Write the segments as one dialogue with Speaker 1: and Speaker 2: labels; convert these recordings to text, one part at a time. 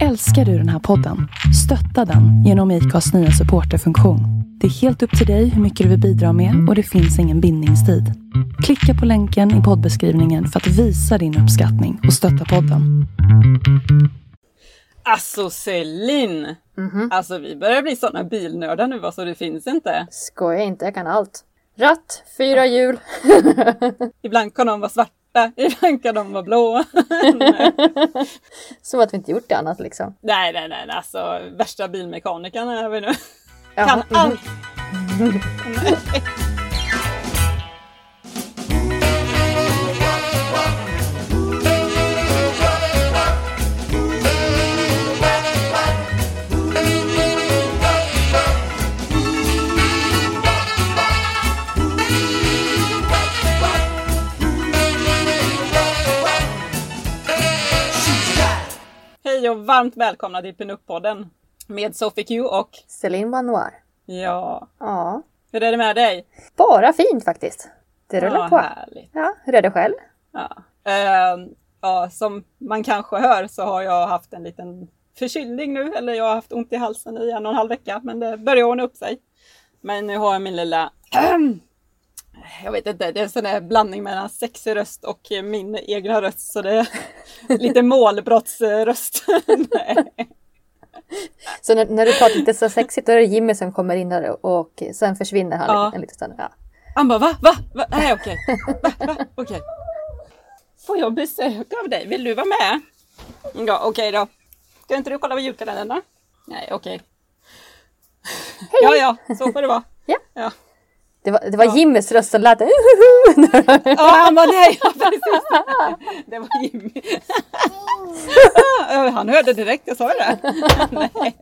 Speaker 1: Älskar du den här podden? Stötta den genom IKAs nya supporterfunktion. Det är helt upp till dig hur mycket du vill bidra med och det finns ingen bindningstid. Klicka på länken i poddbeskrivningen för att visa din uppskattning och stötta podden.
Speaker 2: Alltså Celine! Alltså vi börjar bli sådana bilnördar nu alltså det finns inte.
Speaker 3: Skoja inte, jag kan allt. Ratt, fyra hjul.
Speaker 2: Ibland kan de vara svarta, ibland kan de vara blå.
Speaker 3: Som att vi inte gjort det annat liksom.
Speaker 2: nej, nej, nej, alltså värsta bilmekanikern är vi nu.
Speaker 3: Jaha,
Speaker 2: Kan allt! Hej och varmt välkomna till Pinup-podden med Sophie Q och
Speaker 3: Céline Manoir.
Speaker 2: ja,
Speaker 3: Ja,
Speaker 2: hur är det med dig?
Speaker 3: bara fint faktiskt. Det rullar
Speaker 2: ja,
Speaker 3: på.
Speaker 2: Härligt.
Speaker 3: Ja, hur är det själv?
Speaker 2: Ja. Ehm, ja, som man kanske hör så har jag haft en liten förkylning nu, eller jag har haft ont i halsen i en och en halv vecka, men det börjar ordna upp sig. Men nu har jag min lilla, jag vet inte, det är en sån där blandning mellan sexig röst och min egna röst, så det är lite målbrottsröst.
Speaker 3: Så när, när du pratar lite så sexigt då är det Jimmy som kommer in där och sen försvinner han
Speaker 2: Ja.
Speaker 3: en liten stund. Ja.
Speaker 2: Han bara va? Va? va? Nej okej. Va? Va? Okej. Får jag besök av dig? Vill du vara med? Ja okej då. Ska inte du kolla på julkalendern då? Nej okej. Ja ja, så får det vara.
Speaker 3: Ja.
Speaker 2: Ja,
Speaker 3: Det var, det var Jimmys röst som lät
Speaker 2: ja han bara nej, ja, precis. Det var Jimmy. Ja, Han hörde direkt, jag sa ju det. Nej.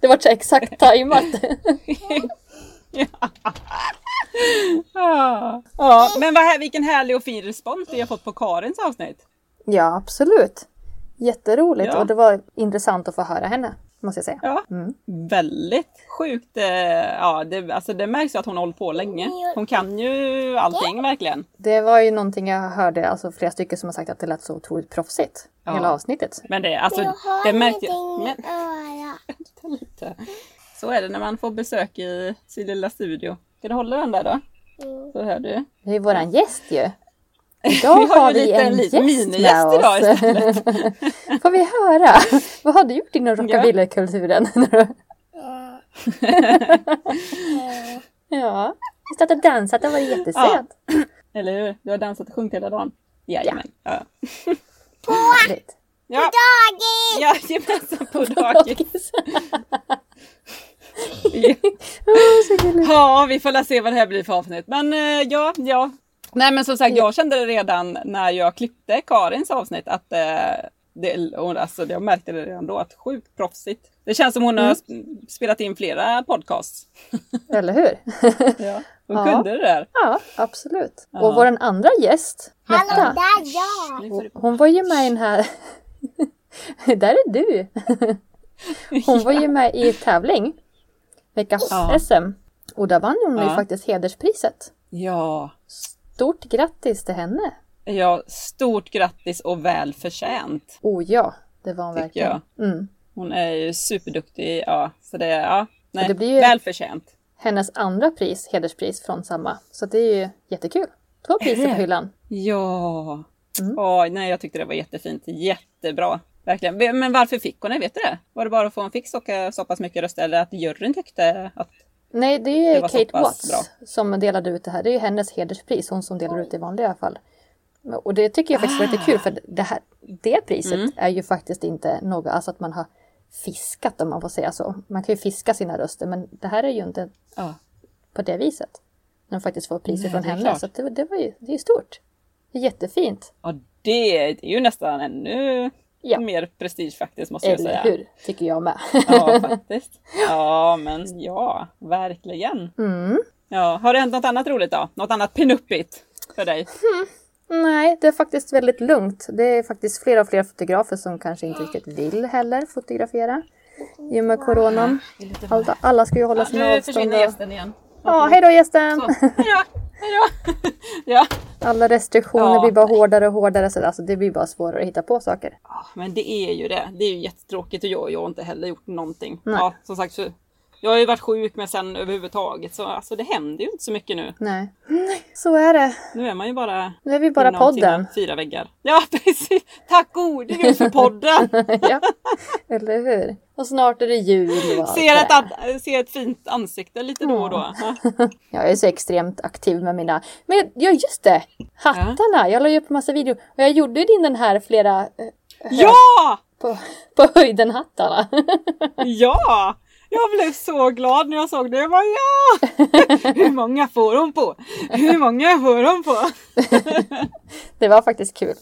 Speaker 3: Det var så exakt tajmat.
Speaker 2: Ja. Ja, men vad här, vilken härlig och fin respons vi har fått på Karins avsnitt.
Speaker 3: Ja, absolut. Jätteroligt
Speaker 2: Ja.
Speaker 3: och det var intressant att få höra henne, måste jag säga.
Speaker 2: Ja, väldigt sjukt. eh, Ja, det, alltså det märks ju att hon har hållit på länge. Hon kan ju allting verkligen.
Speaker 3: Det var ju någonting jag hörde, alltså flera stycken som har sagt att det lät så otroligt proffsigt.
Speaker 2: Ja.
Speaker 3: Hela avsnittet.
Speaker 2: Men det, alltså,
Speaker 4: Jag har
Speaker 2: det märkte
Speaker 4: ingenting
Speaker 2: men, vänta lite. Så är det när man får besök i sin lilla studio. Ska du hålla den där då? Så hör du.
Speaker 3: Det är ju våran gäst ju. Idag
Speaker 2: Vi har
Speaker 3: har vi
Speaker 2: lite-
Speaker 3: en
Speaker 2: en minigäst idag istället.
Speaker 3: Får vi höra? Vad har du gjort inom rockabillykulturen? ja, vi stod och dansat, det var jättesöt.
Speaker 2: Eller hur? Du har dansat och sjungit hela dagen? Jajamän. Ja. Ja.
Speaker 4: Dagis!
Speaker 2: På dagis. Ja.
Speaker 3: Åh, så gulligt.
Speaker 2: Ja, vi får se vad det här blir för avsnitt. Men eh, ja, ja. Nej men som sagt, jag kände det redan när jag klippte Karins avsnitt att eh, det, alltså, jag märkte det redan då att sjukt proffsigt. Det känns som hon har sp- spelat in flera podcasts.
Speaker 3: Eller hur?
Speaker 2: Ja, hon
Speaker 3: Ja.
Speaker 2: kunde det där.
Speaker 3: Ja, absolut.
Speaker 2: Ja.
Speaker 3: Och vår andra gäst,
Speaker 4: Hallå,
Speaker 3: Märta,
Speaker 4: där jag!
Speaker 3: Hon var ju med i den här... Där är du! Hon var ju med i tävling, veckans
Speaker 2: Ja.
Speaker 3: SM. Och där vann hon ju faktiskt hederspriset.
Speaker 2: Ja,
Speaker 3: Stort grattis till henne!
Speaker 2: ja, stort grattis och väl förtjänt.
Speaker 3: Oh ja, det var hon verkligen. Mm.
Speaker 2: Hon är ju superduktig. Ja, så det, ja, nej,
Speaker 3: det blir ju-
Speaker 2: väl förtjänt.
Speaker 3: Hennes andra pris, hederspris från samma. Så det är ju jättekul. Två priser på hyllan.
Speaker 2: Ja.
Speaker 3: Mm.
Speaker 2: Oj, nej, jag tyckte det var jättefint. Jättebra. Verkligen. Men varför fick hon det? Vet du det? Var det bara för att hon fick så, så pass mycket röster eller att juryn tyckte att...
Speaker 3: Nej, det
Speaker 2: Det
Speaker 3: är
Speaker 2: så
Speaker 3: Kate Watts
Speaker 2: bra.
Speaker 3: som delade ut det här. Det är ju hennes hederspris, hon som delar ut det i vanliga fall. Och det tycker jag faktiskt var lite kul för det, här, det priset
Speaker 2: Mm.
Speaker 3: är ju faktiskt inte något, alltså att man har fiskat om man får säga så. Man kan ju fiska sina röster men det här är ju inte
Speaker 2: Ja.
Speaker 3: på det viset. När man faktiskt får priser
Speaker 2: Nej,
Speaker 3: från
Speaker 2: det
Speaker 3: henne.
Speaker 2: klart.
Speaker 3: Så det, det var ju det är stort. Det är jättefint.
Speaker 2: ja det, det är ju nästan ännu
Speaker 3: Ja.
Speaker 2: mer prestige faktiskt måste jag
Speaker 3: Eller
Speaker 2: säga.
Speaker 3: hur? Tycker jag med.
Speaker 2: Ja, faktiskt. Ja, men ja, verkligen.
Speaker 3: Mm.
Speaker 2: Ja, har det hänt något annat roligt då? Något annat pinuppigt för dig?
Speaker 3: Nej, det är faktiskt väldigt lugnt. Det är faktiskt fler och fler fotografer som kanske inte riktigt vill heller fotografera. I och med coronan. Alla, alla ska ju hålla sina
Speaker 2: Nu
Speaker 3: avstånd.
Speaker 2: försvinner
Speaker 3: och-
Speaker 2: gästen igen.
Speaker 3: Ja, hej då gästen!
Speaker 2: Hejdå! Ja,
Speaker 3: Alla restriktioner
Speaker 2: Ja.
Speaker 3: blir bara hårdare och hårdare. Så alltså, det blir bara svårare att hitta på saker.
Speaker 2: Ja, men det är ju det. Det är ju jättetråkigt och jag, jag har inte heller gjort någonting.
Speaker 3: Nej.
Speaker 2: Ja, som sagt, så, jag har ju varit sjuk med sen överhuvudtaget så alltså, det händer ju inte så mycket nu.
Speaker 3: Nej. Så är det.
Speaker 2: Nu är man ju bara
Speaker 3: Nu är vi bara podden.
Speaker 2: fyra väggar. Ja precis! Tack gode gud för podden!
Speaker 3: ja, eller hur? Och snart är det jul och
Speaker 2: ser, ett, ser ett fint ansikte lite då och då. Ja.
Speaker 3: Jag är så extremt aktiv med mina... Men ja, just det! Hattarna! Jag la ju upp en massa videor. Och jag gjorde ju din den här flera eh,
Speaker 2: ja!
Speaker 3: på, på höjden-hattarna.
Speaker 2: Ja! Jag blev så glad när jag såg det. Jag bara ja! Hur många får hon på? Hur många får hon på?
Speaker 3: det var faktiskt kul.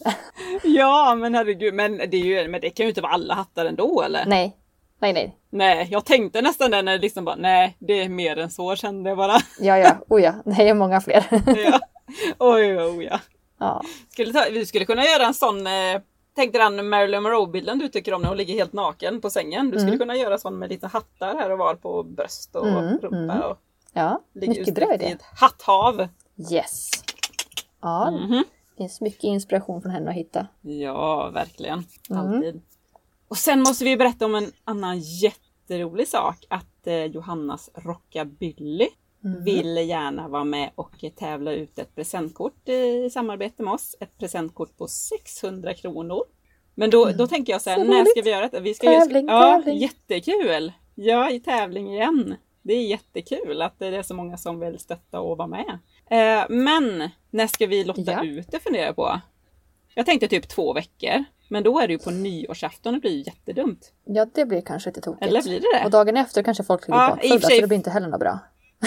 Speaker 2: Ja men herregud, men det, är ju, men det kan ju inte vara alla hattar ändå eller?
Speaker 3: nej, nej, nej.
Speaker 2: Nej, jag tänkte nästan det när det liksom bara nej, det är mer än så kände jag bara.
Speaker 3: Ja, ja, oh ja, det är många fler.
Speaker 2: Ja. Oj, oj, ja.
Speaker 3: ja.
Speaker 2: Skulle ta, vi skulle kunna göra en sån, eh, tänk dig den Marilyn Monroe-bilden du tycker om när hon ligger helt naken på sängen. Du skulle kunna göra sån med lite hattar här och var på bröst och
Speaker 3: Mm,
Speaker 2: rumpa
Speaker 3: mm.
Speaker 2: och
Speaker 3: ja, mycket bra
Speaker 2: utsträckt i
Speaker 3: idé.
Speaker 2: ett hatthav.
Speaker 3: Yes. Ja,
Speaker 2: Mhm.
Speaker 3: det finns mycket inspiration från henne att hitta.
Speaker 2: Ja, verkligen.
Speaker 3: Mm.
Speaker 2: Alltid. Och sen måste vi berätta om en annan jätterolig sak. Att eh, Johannas Rockabilly
Speaker 3: Mm.
Speaker 2: vill gärna vara med och tävla ut ett presentkort i samarbete med oss. Ett presentkort på 600 kronor. Men då, då tänker jag så här,
Speaker 3: Mm. Så
Speaker 2: när
Speaker 3: roligt.
Speaker 2: ska vi göra det? Vi ska
Speaker 3: Tävling,
Speaker 2: ja,
Speaker 3: tävling.
Speaker 2: Jättekul! Ja, i tävling igen. Det är jättekul att det är så många som vill stötta och vara med. Eh, men när ska vi lotta
Speaker 3: Ja.
Speaker 2: ut det funderar jag på. Jag tänkte typ två veckor. Men då är det ju på nyårsafton, det blir ju jättedumt.
Speaker 3: Ja, det blir kanske lite tokigt.
Speaker 2: Eller blir det det?
Speaker 3: Och dagen efter kanske folk ligger
Speaker 2: Ja,
Speaker 3: bakfulla, så det blir inte heller något bra.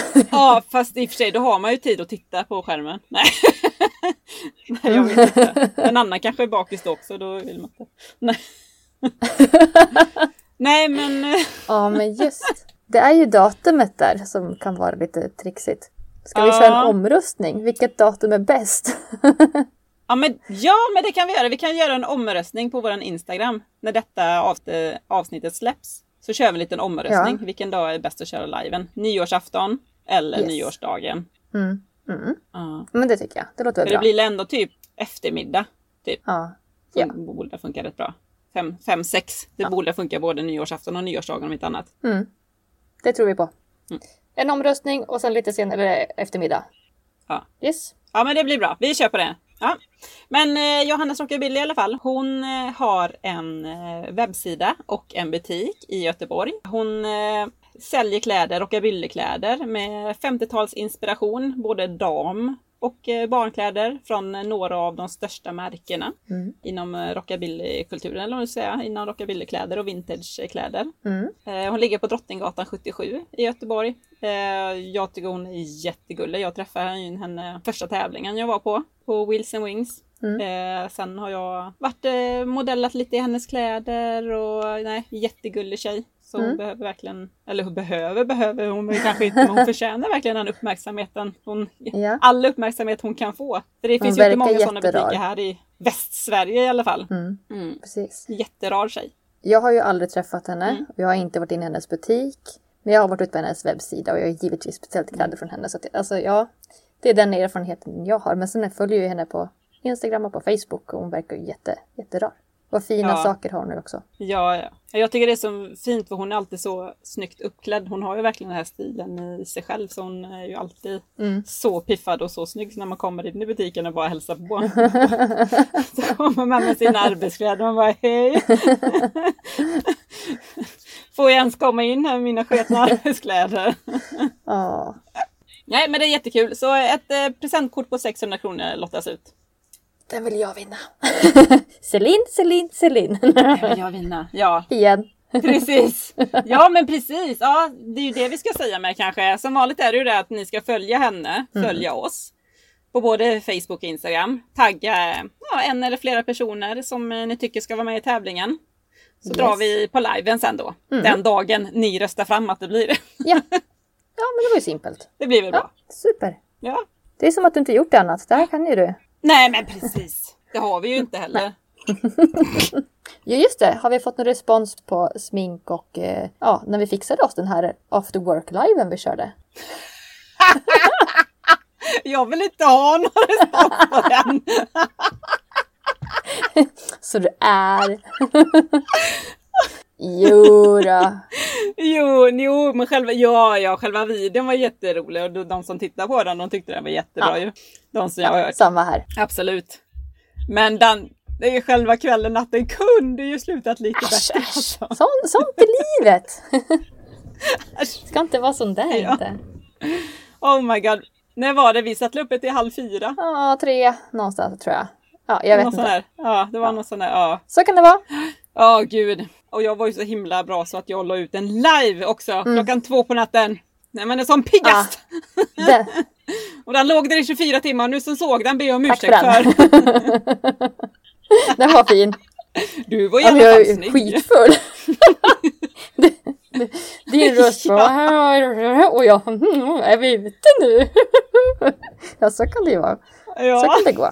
Speaker 2: Ja, fast i och för sig då har man ju tid att titta på skärmen. Nej, Nej jag vet inte. En annan kanske är bakis då också, då vill man inte. Nej, Nej men eh,
Speaker 3: Ja, men just. Det är ju datumet där som kan vara lite trixigt. Ska vi
Speaker 2: Ja.
Speaker 3: köra en omröstning? Vilket datum är bäst?
Speaker 2: Ja men, ja men det kan vi göra. Vi kan göra en omröstning på våran Instagram när detta av, avsnittet släpps. Så kör vi en liten omröstning.
Speaker 3: Ja.
Speaker 2: Vilken dag är bäst att köra liven? Nyårsafton eller
Speaker 3: Yes.
Speaker 2: nyårsdagen?
Speaker 3: Mm. Mm.
Speaker 2: Ja.
Speaker 3: Men det tycker jag. Det låter
Speaker 2: För
Speaker 3: väl
Speaker 2: det
Speaker 3: bra.
Speaker 2: blir ändå typ eftermiddag. Typ.
Speaker 3: Ja.
Speaker 2: Som
Speaker 3: Ja.
Speaker 2: borde funka rätt bra. Fem, fem sex. Det borde funka både nyårsafton och nyårsdagen om inte annat.
Speaker 3: Mm. Det tror vi på.
Speaker 2: Mm.
Speaker 3: En omröstning och sen lite senare eftermiddag.
Speaker 2: Ja.
Speaker 3: Yes.
Speaker 2: Ja men det blir bra, vi kör på det. Ja. Men eh, Johannes Rockabilly i alla fall, hon eh, har en eh, webbsida och en butik i Göteborg. Hon eh, säljer kläder, rockabillykläder med 50-tals inspiration, både dam och eh, barnkläder från eh, några av de största märkena
Speaker 3: Mm.
Speaker 2: inom eh, rockabillykulturen, eller vad man ska säga, inom rockabillykläder och vintagekläder.
Speaker 3: Mm.
Speaker 2: Hon ligger på Drottninggatan 77 i Göteborg. Jag tycker hon är jättegullig. Jag träffade henne första tävlingen jag var på, på Wheels and Wings.
Speaker 3: Mm.
Speaker 2: Eh, sen har jag varit eh, modellat lite i hennes kläder och nej, jättegullig tjej. Så hon
Speaker 3: Mm.
Speaker 2: behöver verkligen, eller hon behöver, behöver hon kanske inte, men hon förtjänar verkligen den uppmärksamheten. Hon,
Speaker 3: Ja.
Speaker 2: All uppmärksamhet hon kan få. För det
Speaker 3: Hon
Speaker 2: finns ju inte många sådana butiker här i Västsverige i alla fall.
Speaker 3: Mm.
Speaker 2: Mm.
Speaker 3: Precis.
Speaker 2: Jätterar tjej.
Speaker 3: Jag har ju aldrig träffat henne.
Speaker 2: Mm.
Speaker 3: Jag har inte varit inne i hennes butik. Men jag har varit ute på hennes webbsida och jag har givetvis kläder
Speaker 2: Mm.
Speaker 3: från henne. Så att, alltså, ja, det är den erfarenheten jag har. Men sen följer jag henne på Instagram och på Facebook och hon verkar ju jätte, jätterar. Vad fina
Speaker 2: Ja.
Speaker 3: saker har hon nu också.
Speaker 2: Ja, ja. Jag tycker det är så fint för hon är alltid så snyggt uppklädd. Hon har ju verkligen den här stilen i sig själv så hon är ju alltid
Speaker 3: Mm.
Speaker 2: så piffad och så snygg så när man kommer in i butiken och bara hälsar på. så kommer man med sina arbetskläder och bara hej. Får jag ens komma in här med mina sketna arbetskläder?
Speaker 3: Ja,
Speaker 2: Nej men det är jättekul. Så ett eh, presentkort på 600 kronor lottas ut.
Speaker 3: Den vill jag vinna. Celine, Celine, Celine.
Speaker 2: Det vill jag vinna. Ja,
Speaker 3: Igen.
Speaker 2: Precis! Ja men precis! Ja, det är ju det vi ska säga med kanske. Som vanligt är det ju det att ni ska följa henne, följa oss. På både Facebook och Instagram. Tagga ja, en eller flera personer som ni tycker ska vara med i tävlingen. Så
Speaker 3: Yes.
Speaker 2: drar vi på liven sen då. Den dagen ni röstar fram att det blir.
Speaker 3: Ja. ja, men det var ju simpelt.
Speaker 2: Det blir väl
Speaker 3: Ja,
Speaker 2: bra.
Speaker 3: super.
Speaker 2: Ja.
Speaker 3: Det är som att du inte gjort det annat. Det här kan ju du.
Speaker 2: Nej men precis! Det har vi ju inte heller.
Speaker 3: Ja just det, har vi fått någon respons på smink och eh, ja, när vi fixade oss den här after work liven vi körde?
Speaker 2: Jag vill inte ha någon respons på den.
Speaker 3: Så du är. jo då.
Speaker 2: Jo, jo, men själva, ja, ja, själva videon var jätterolig och de- som tittar på den, de tyckte den var jättebra
Speaker 3: Ja.
Speaker 2: ju. De som jag har hört.
Speaker 3: Samma här.
Speaker 2: Absolut. Men den, det är själva kvällen, natten kunde ju slutat lite
Speaker 3: Äsch,
Speaker 2: bättre.
Speaker 3: äsch.
Speaker 2: Alltså.
Speaker 3: Sånt, sånt är livet. Ska inte vara sån där
Speaker 2: Ja.
Speaker 3: inte.
Speaker 2: Oh my god. När var det vi satte uppe till halv fyra?
Speaker 3: Ja, tre någonstans tror jag. Ja, jag vet
Speaker 2: Någon
Speaker 3: inte.
Speaker 2: Ja, det var någon sån där. Ja,
Speaker 3: Så kan det vara.
Speaker 2: Ja, gud. Och jag var ju så himla bra så att jag la ut en live också
Speaker 3: Mm.
Speaker 2: klockan två på natten. Nej men det är som piggast!
Speaker 3: Det,
Speaker 2: Och den låg där i 24 timmar nu som såg den ber jag om
Speaker 3: tack
Speaker 2: ursäkt
Speaker 3: för
Speaker 2: för.
Speaker 3: den. var fin.
Speaker 2: Du var
Speaker 3: Ja, men
Speaker 2: alla
Speaker 3: jag är
Speaker 2: snygg.
Speaker 3: skitfull. Din röst var... Och jag... "Mm, Är vi ute nu? Ja, så kan det ju vara. Så
Speaker 2: Ja,
Speaker 3: kan det gå.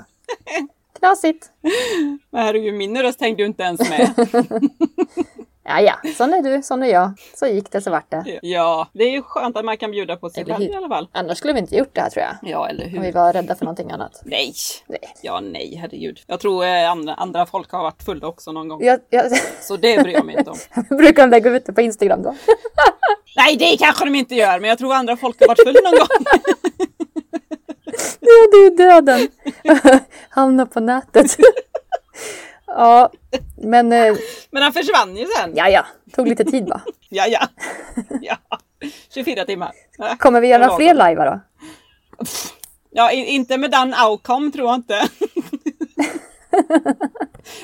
Speaker 3: Knasigt.
Speaker 2: men herregud min röst hängde ju inte ens med.
Speaker 3: Ja, ja. Sån är du, sån är jag. Så gick det, så vart det.
Speaker 2: Ja, det är ju skönt att man kan bjuda på sig själv
Speaker 3: hur?
Speaker 2: i alla fall.
Speaker 3: Annars skulle vi inte gjort det här tror jag.
Speaker 2: Ja, eller
Speaker 3: Om vi
Speaker 2: hur?
Speaker 3: var rädda för någonting annat.
Speaker 2: Nej!
Speaker 3: Nej.
Speaker 2: Ja, nej, herregud. Jag tror eh, andra, andra folk har varit fulla också någon gång.
Speaker 3: Jag, jag,
Speaker 2: Så det bryr jag mig inte om.
Speaker 3: brukar de lägga ut det på Instagram då?
Speaker 2: Nej, det kanske de inte gör, men jag tror andra folk har varit fulla någon gång.
Speaker 3: Ja, det är ju döden. Hamna på nätet. ja, men eh,
Speaker 2: Men han försvann ju sen.
Speaker 3: ja, ja. Tog lite tid va.
Speaker 2: Ja, ja. ja. 24 timmar. Ja.
Speaker 3: Kommer vi göra fler live då?
Speaker 2: Ja, inte med den outcome tror jag inte.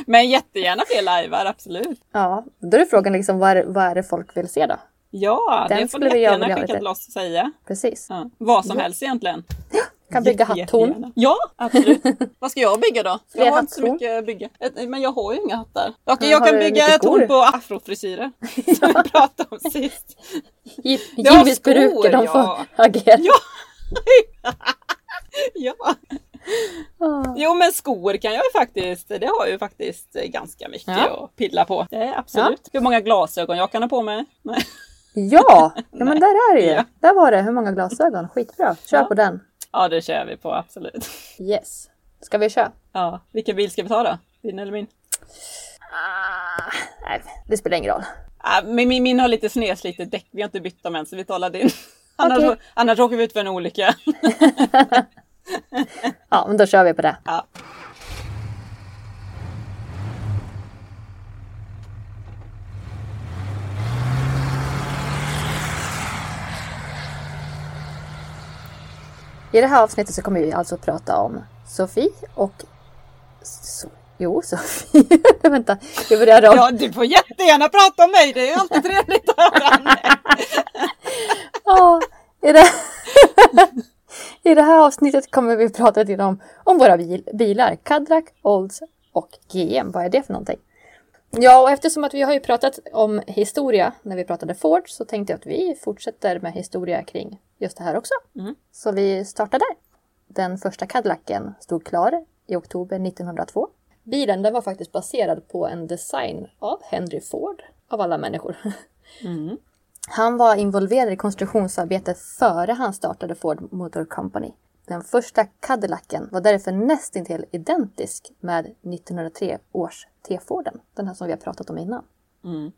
Speaker 2: Men jättegärna fler livear, absolut.
Speaker 3: Ja, då är frågan liksom vad är, vad är det folk vill se då?
Speaker 2: Ja,
Speaker 3: Den
Speaker 2: det får ni jättegärna skicka till oss och säga.
Speaker 3: Precis.
Speaker 2: Ja. Vad som helst egentligen.
Speaker 3: Kan bygga
Speaker 2: Jätte- jättegärna. Ja, absolut. Vad ska jag bygga då?
Speaker 3: Fler
Speaker 2: Jag har inte så mycket att bygga. Men jag har ju inga hattar. Jag,
Speaker 3: Men
Speaker 2: jag kan bygga ett
Speaker 3: skor?
Speaker 2: på afrofrisyrer. Som vi pratade om sist. Ja, skor,
Speaker 3: brukar de få
Speaker 2: ja.
Speaker 3: agera.
Speaker 2: Ja. ja.
Speaker 3: Ah.
Speaker 2: Jo men skor kan jag ju faktiskt, det har jag ju faktiskt ganska mycket
Speaker 3: Ja.
Speaker 2: att pilla på. Det absolut. Hur många glasögon jag kan ha på mig? Nej.
Speaker 3: Ja, ja men där är det ju.
Speaker 2: Ja.
Speaker 3: Där var det. Hur många glasögon? Skitbra. Kör
Speaker 2: Ja.
Speaker 3: på den.
Speaker 2: Ja det kör vi på absolut.
Speaker 3: Yes. Ska vi köra?
Speaker 2: Ja, vilken bil ska vi ta då? Din eller min?
Speaker 3: Ah, nej, det spelar ingen roll.
Speaker 2: Ah, min, min, min har lite snedslitet däck, vi har inte bytt dem än så vi talar din. Annars,
Speaker 3: Okej.
Speaker 2: annars åker vi ut för en olycka.
Speaker 3: Ja, men då kör vi på det.
Speaker 2: ja.
Speaker 3: I det här avsnittet så kommer vi alltså prata om Sofie och... So... Jo, Sofie. Vänta, vi börjar om.
Speaker 2: ja, du får jättegärna prata om mig, det är ju alltid trevligt att höra.
Speaker 3: Ja, i, det... I det här avsnittet kommer vi prata lite om, om våra bil, bilar. Cadillac, Olds och GM. Vad är det för någonting? Ja, och eftersom att vi har ju pratat om historia när vi pratade Ford så tänkte jag att vi fortsätter med historia kring just det här också.
Speaker 2: Mm.
Speaker 3: Så vi startar där. Den första Cadillacen stod klar i oktober 1902. Bilen den var faktiskt baserad på en design av Henry Ford, av alla människor.
Speaker 2: Mm.
Speaker 3: Han var involverad i konstruktionsarbetet före han startade Ford Motor Company. Den första Cadillacen var därför nästintill identisk med 1903 års T-Forden. Den här som vi har pratat om innan.
Speaker 2: Mm.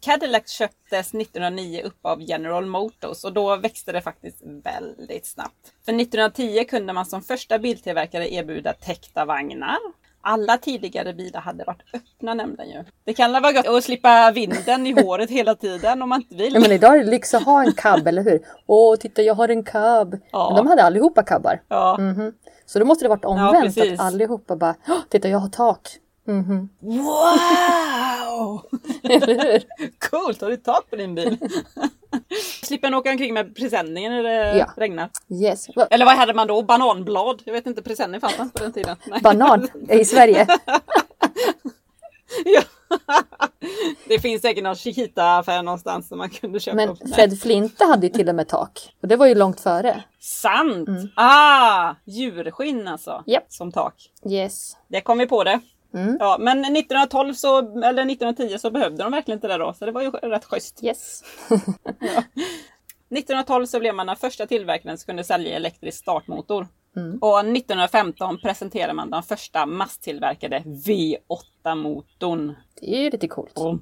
Speaker 2: Cadillac köptes 1909 upp av General Motors och då växte det faktiskt väldigt snabbt. För 1910 kunde man som första biltillverkare erbjuda täckta vagnar. Alla tidigare bilar hade varit öppna nämnde ju. Det kan vara gott att slippa vinden i håret hela tiden om man inte vill.
Speaker 3: Ja, men idag är det lyx att ha en cab, eller hur? Åh, titta jag har en cab.
Speaker 2: Ja.
Speaker 3: Men de hade allihopa cabbar.
Speaker 2: Ja.
Speaker 3: Mhm. Så då måste det varit omvänt,
Speaker 2: precis.
Speaker 3: att allihopa bara, "Åh, titta jag har tak. Mhm.
Speaker 2: Wow!
Speaker 3: Eller hur?
Speaker 2: Coolt, har du tak på din bil? Slipper en åka omkring med presenningen när det
Speaker 3: Ja.
Speaker 2: regnar.
Speaker 3: Yes.
Speaker 2: Eller vad hade man då? Bananblad? Jag vet inte, presenning fanns inte på den tiden. Nej.
Speaker 3: Banan i Sverige.
Speaker 2: Ja. Det finns säkert någon Chiquita-affär någonstans som man kunde köpa.
Speaker 3: Men. Fred Flinte hade ju till och med tak. Och det var ju långt före.
Speaker 2: Sant! Ah! Djurskinn alltså.
Speaker 3: Mm. Japp.
Speaker 2: Som tak.
Speaker 3: Yes.
Speaker 2: Det kom vi på det.
Speaker 3: Mm.
Speaker 2: Ja, men 1912 så, eller 1910 så behövde de verkligen inte det då, så det var ju rätt schysst.
Speaker 3: Yes.
Speaker 2: 1912 så blev man den första tillverkaren som kunde sälja elektrisk startmotor. Och 1915 presenterade man den första masstillverkade V8-motorn.
Speaker 3: Det är ju lite coolt.
Speaker 2: Och,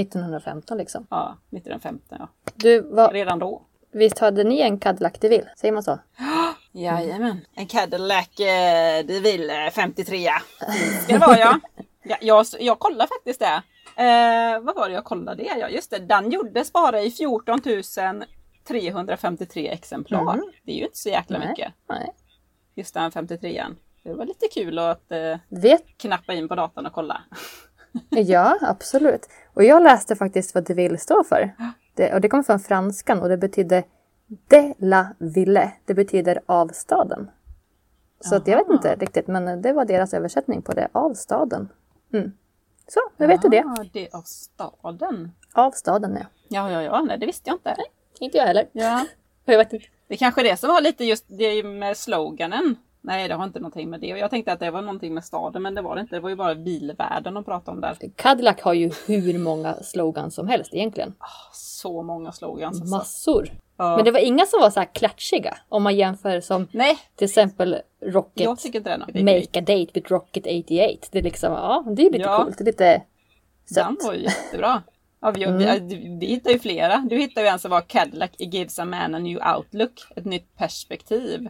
Speaker 3: 1915 liksom.
Speaker 2: ja, 1915 ja.
Speaker 3: Du, vad,
Speaker 2: Redan då.
Speaker 3: visst hade ni en Cadillac DeVille? Säger man så?
Speaker 2: Jajamän. En Cadillac eh, DeVille 53. Ska det vara ja. ja jag, jag kollade faktiskt det. Eh, vad var det jag kollade? Ja, just det. Den gjordes bara i 14 353 exemplar.
Speaker 3: Mm.
Speaker 2: Det är ju inte så jäkla
Speaker 3: Nej.
Speaker 2: mycket.
Speaker 3: Nej.
Speaker 2: Just den 53an. Det var lite kul att eh,
Speaker 3: Vet
Speaker 2: knappa in på datorn och kolla.
Speaker 3: Ja, absolut. Och jag läste faktiskt vad DeVille står för. Det, och det kommer från franskan och det betyder de la ville. Det betyder av staden. Så att jag vet inte riktigt, men det var deras översättning på det. Av staden. Mm. Så, nu vet du det.
Speaker 2: Ah, det är av staden.
Speaker 3: Av staden, ja.
Speaker 2: Ja, ja, ja. Nej, det visste jag inte.
Speaker 3: Inte jag heller.
Speaker 2: Ja.
Speaker 3: Jag vet inte.
Speaker 2: Det är kanske det som var lite just det med sloganen. Nej, det har inte någonting med det. Och jag tänkte att det var någonting med staden, men det var det inte. Det var ju bara bilvärlden de pratade om där.
Speaker 3: Cadillac har ju hur många slogans som helst egentligen.
Speaker 2: Så många slogans. Alltså.
Speaker 3: Massor.
Speaker 2: Ja.
Speaker 3: Men det var inga som var så här klatschiga. Om man jämför som
Speaker 2: Nej,
Speaker 3: till exempel Rocket.
Speaker 2: jag tycker inte det är något.
Speaker 3: Make a date with Rocket 88. Det är liksom, ja, det är lite
Speaker 2: Ja.
Speaker 3: coolt. Det är lite
Speaker 2: Den
Speaker 3: sött.
Speaker 2: var ju jättebra. Ja, vi,
Speaker 3: Mm.
Speaker 2: vi, vi hittar ju flera. Du hittar ju en som var Cadillac It gives a man a new outlook. Ett nytt perspektiv.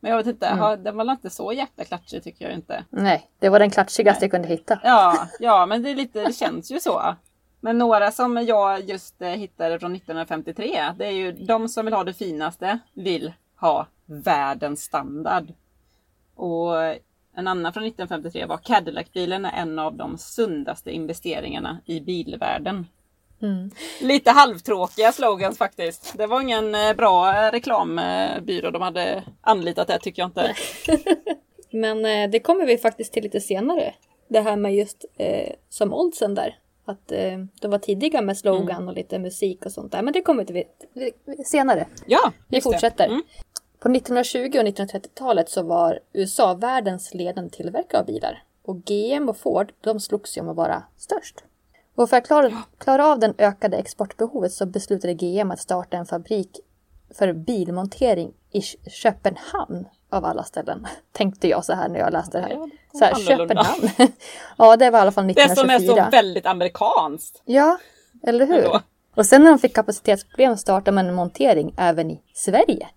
Speaker 2: Men jag vet inte,
Speaker 3: Mm.
Speaker 2: ja, den var inte så jäkla klatschig tycker jag inte.
Speaker 3: Nej, det var den klatschigaste jag kunde hitta.
Speaker 2: Ja, ja men det, är lite, det känns ju så. Men några som jag just eh, hittade från 1953, det är ju de som vill ha det finaste vill ha världens standard. Och en annan från 1953 var Cadillac-bilen är en av de sundaste investeringarna i bilvärlden.
Speaker 3: Mm.
Speaker 2: Lite halvtråkiga slogans faktiskt. Det var ingen eh, bra eh, reklambyrå de hade anlitat där tycker jag inte.
Speaker 3: Men eh, det kommer vi faktiskt till lite senare. Det här med just som som oddsen där. Att eh, de var tidiga med slogan och lite musik och sånt där. Men det kommer vi till senare.
Speaker 2: Ja,
Speaker 3: Vi fortsätter.
Speaker 2: Mm.
Speaker 3: På 1920 och 1930-talet så var USA världens ledande tillverkare av bilar. Och GM och Ford, de slogs ju om att vara störst. Och för att klara, klara av den ökade exportbehovet så beslutade GM att starta en fabrik för bilmontering i Kö- Köpenhamn av alla ställen. Tänkte jag så här när jag läste det här. Så här. Köpenhamn. ja, det var i alla fall
Speaker 2: Det som är
Speaker 3: 1924.
Speaker 2: så väldigt amerikanskt.
Speaker 3: Ja, eller hur?
Speaker 2: Ändå.
Speaker 3: Och sen när de fick kapacitetsproblem startade man en montering även i Sverige.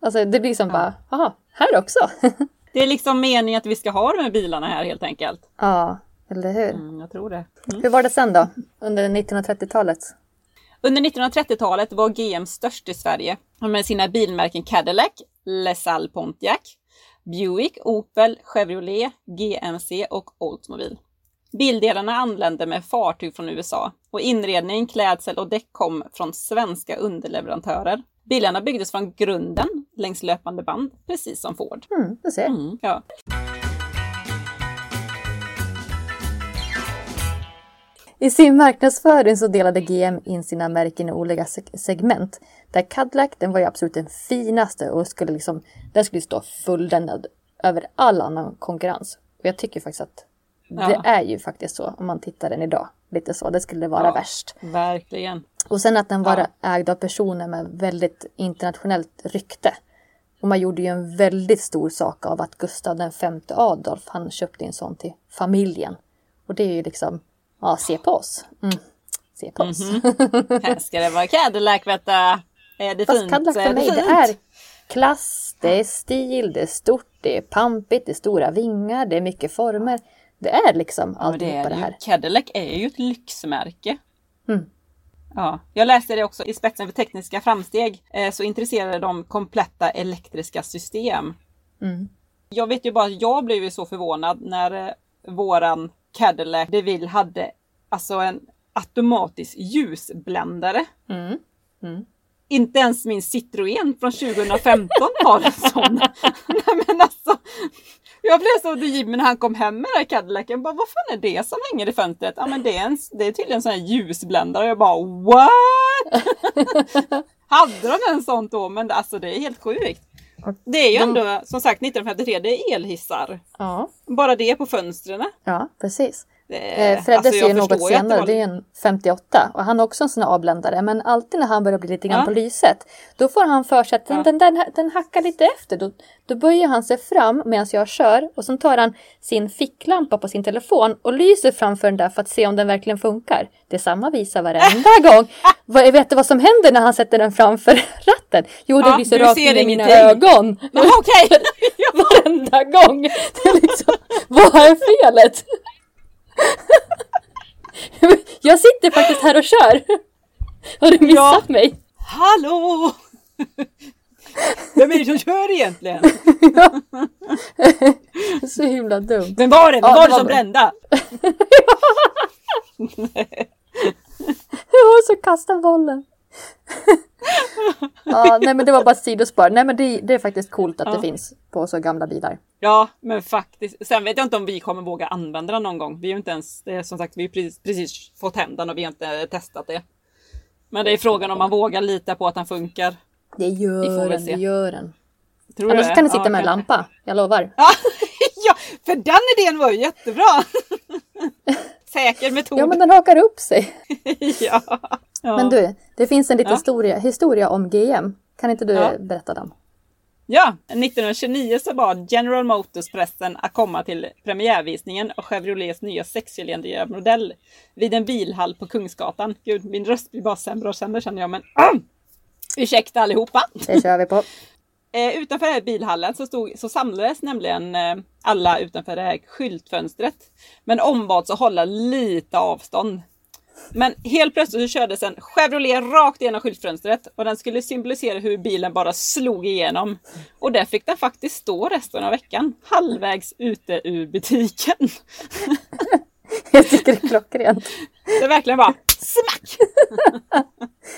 Speaker 3: Alltså det blir som bara, jaha, här också.
Speaker 2: Det är liksom meningen att vi ska ha de här bilarna här helt enkelt.
Speaker 3: ja, eller hur?
Speaker 2: Mm, jag tror det.
Speaker 3: Hur var det sen då? Under 1930-talet?
Speaker 2: Under 1930-talet var GM störst i Sverige med sina bilmärken Cadillac, LaSalle Pontiac, Buick, Opel, Chevrolet, GMC och Oldsmobile. Bildelarna anlände med fartyg från USA och inredning, klädsel och däck kom från svenska underleverantörer. Bilarna byggdes från grunden längs löpande band, precis som Ford.
Speaker 3: Mm, du ser.
Speaker 2: Mm, ja.
Speaker 3: I sin marknadsföring så delade GM in sina märken i olika seg- segment. Där Cadillac, den var ju absolut den finaste och skulle liksom, den skulle stå fulländad över all annan konkurrens. Och jag tycker faktiskt att det
Speaker 2: Ja.
Speaker 3: är ju faktiskt så om man tittar den idag. Lite så, det skulle vara
Speaker 2: Ja.
Speaker 3: värst.
Speaker 2: Verkligen.
Speaker 3: Och sen att den var
Speaker 2: Ja.
Speaker 3: ägd av personer med väldigt internationellt rykte. Och man gjorde ju en väldigt stor sak av att Gustav V Adolf, han köpte en sån till familjen. Och det är ju liksom, ja, se på oss. Mm. Se på oss.
Speaker 2: Här ska det vara Cadillac vet du. Är det
Speaker 3: Fast
Speaker 2: fint
Speaker 3: Cadillac för
Speaker 2: det
Speaker 3: mig, det är klass, det är stil, det är stort, det är pampigt, det är stora vingar, det är mycket former. Det är liksom
Speaker 2: Ja, men det,
Speaker 3: alltihopa
Speaker 2: är
Speaker 3: det här.
Speaker 2: Cadillac är ju ett lyxmärke.
Speaker 3: Mm.
Speaker 2: Ja, jag läste det också i spetsen för tekniska framsteg eh, så intresserade de kompletta elektriska system.
Speaker 3: Mm.
Speaker 2: Jag vet ju bara att jag blev så förvånad när eh, våran Cadillac DeVille hade alltså en automatisk ljusbländare.
Speaker 3: Mm. Mm.
Speaker 2: Inte ens min Citroën från 2015 har en sån. Nej men alltså. Jag blev så Jimmy när han kom hem med den här Cadillacen. Bara, vad fan är det som hänger i fönstret? Ja men det är, en, det är tydligen en sån här ljusbländare. Jag bara what? Hade de en sån då? Men alltså det är helt sjukt. Det är ju
Speaker 3: De-
Speaker 2: ändå som sagt 1953, det är elhissar.
Speaker 3: Ja.
Speaker 2: Bara det på fönstren.
Speaker 3: Ja, precis.
Speaker 2: Det,
Speaker 3: Eh, Freddes
Speaker 2: alltså,
Speaker 3: ju något
Speaker 2: ju
Speaker 3: senare,
Speaker 2: var-
Speaker 3: det är en 58 och han är också en sån här avbländare men alltid när han börjar bli lite grann
Speaker 2: Ja.
Speaker 3: på lyset då får han för sig att den,
Speaker 2: Ja.
Speaker 3: den, den, den hackar lite efter. Då, då böjer han sig fram medan jag kör och så tar han sin ficklampa på sin telefon och lyser framför den där för att se om den verkligen funkar. Det är samma visa varenda gång. Vad, vet du vad som händer när han sätter den framför ratten? Jo, det
Speaker 2: Ja,
Speaker 3: lyser rakt
Speaker 2: ser
Speaker 3: in i mina ögon.
Speaker 2: Ja, Okej!
Speaker 3: Varenda gång! Det är liksom, vad är felet? Jag sitter faktiskt här och kör. Har du missat
Speaker 2: Ja.
Speaker 3: mig?
Speaker 2: Hallå! Vem är det som kör egentligen?
Speaker 3: Så himla dumt.
Speaker 2: Vem var det? Vem
Speaker 3: Ja,
Speaker 2: var
Speaker 3: det
Speaker 2: det
Speaker 3: var
Speaker 2: som brände?
Speaker 3: Jag har så kastat bollen. Ja, nej men det var bara ett sidospår. Nej men det, det är faktiskt coolt att
Speaker 2: Ja.
Speaker 3: det finns på så gamla bilar.
Speaker 2: Ja, men faktiskt. Sen vet jag inte om vi kommer våga använda den någon gång. Vi har ju inte ens, det är som sagt, vi har precis, precis fått hem den och vi har inte testat det. Men det är frågan om man vågar lita på att den funkar.
Speaker 3: Det gör den, det gör den.
Speaker 2: Tror
Speaker 3: Annars
Speaker 2: det?
Speaker 3: kan den sitta
Speaker 2: Ja,
Speaker 3: med en lampa, jag lovar.
Speaker 2: Ja, för den idén var ju jättebra! Säker metod.
Speaker 3: Ja men den hakar upp sig.
Speaker 2: ja. Ja.
Speaker 3: Men du, det finns en liten
Speaker 2: Ja.
Speaker 3: historia, historia om GM. Kan inte du
Speaker 2: Ja.
Speaker 3: berätta den?
Speaker 2: Ja, 1929 så bad General Motors pressen att komma till premiärvisningen av Chevrolets nya sexcylindriga modell vid en bilhall på Kungsgatan. Gud, min röst blir bara sämre och sämre känner jag, men! Ursäkta allihopa!
Speaker 3: Det kör vi på.
Speaker 2: Eh, utanför den här bilhallen så, stod, så samlades nämligen eh, alla utanför det här skyltfönstret. Men ombads att hålla lite avstånd. Men helt plötsligt så kördes en Chevrolet rakt igenom skyltfönstret och den skulle symbolisera hur bilen bara slog igenom. Och där fick den faktiskt stå resten av veckan, halvvägs ute ur butiken.
Speaker 3: Jag tycker det är klockrent.
Speaker 2: Det verkligen bara smack!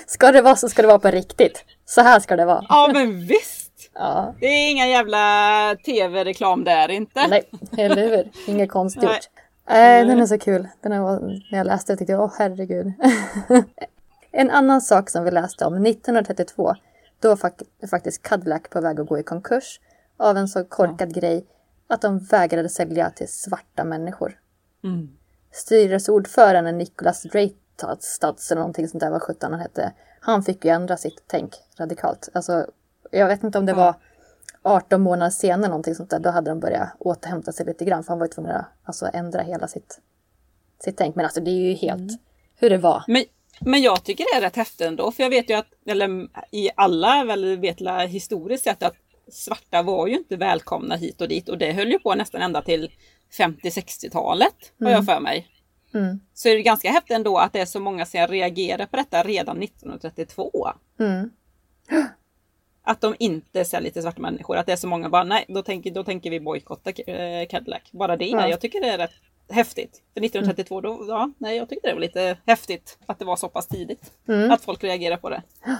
Speaker 3: Ska det vara så ska det vara på riktigt. Så här ska det vara.
Speaker 2: Ja men visst!
Speaker 3: Ja,
Speaker 2: Det är inga jävla tv-reklam där inte.
Speaker 3: nej, eller hur? Inget konstgjort.
Speaker 2: Nej.
Speaker 3: Nej, den är så kul. Den är, när jag läste det tyckte jag, åh herregud. en annan sak som vi läste om, 1932, då var fak- faktiskt Cadillac på väg att gå i konkurs av en så korkad grej att de vägrade sälja till svarta människor.
Speaker 2: Mm.
Speaker 3: Styrelseordföranden Nicholas Dreytads eller någonting sånt där, vad sjutton han hette. Han fick ju ändra sitt tänk radikalt. Alltså, jag vet inte om det var 18 månader senare någonting sånt där, då hade de börjat återhämta sig lite grann för han var ju tvungen att alltså, ändra hela sitt, sitt tänk. Men alltså det är ju helt hur det var.
Speaker 2: Men, men jag tycker det är rätt häftigt ändå, för jag vet ju att, eller i alla väl vet la historiskt sett att svarta var ju inte välkomna hit och dit och det höll ju på nästan ända till 50-60-talet har jag för mig.
Speaker 3: Mm.
Speaker 2: Så är det ganska häftigt ändå att det är så många som reagerar på detta redan 1932.
Speaker 3: Mm.
Speaker 2: Att de inte säljer till svarta människor. Att det är så många bara, nej, då tänker, då tänker vi bojkotta eh, Cadillac. Bara det,
Speaker 3: Ja.
Speaker 2: jag tycker det är rätt häftigt. För 1932, då, ja, nej, jag tycker det var lite häftigt att det var så pass tidigt.
Speaker 3: Mm.
Speaker 2: Att folk reagerar på det.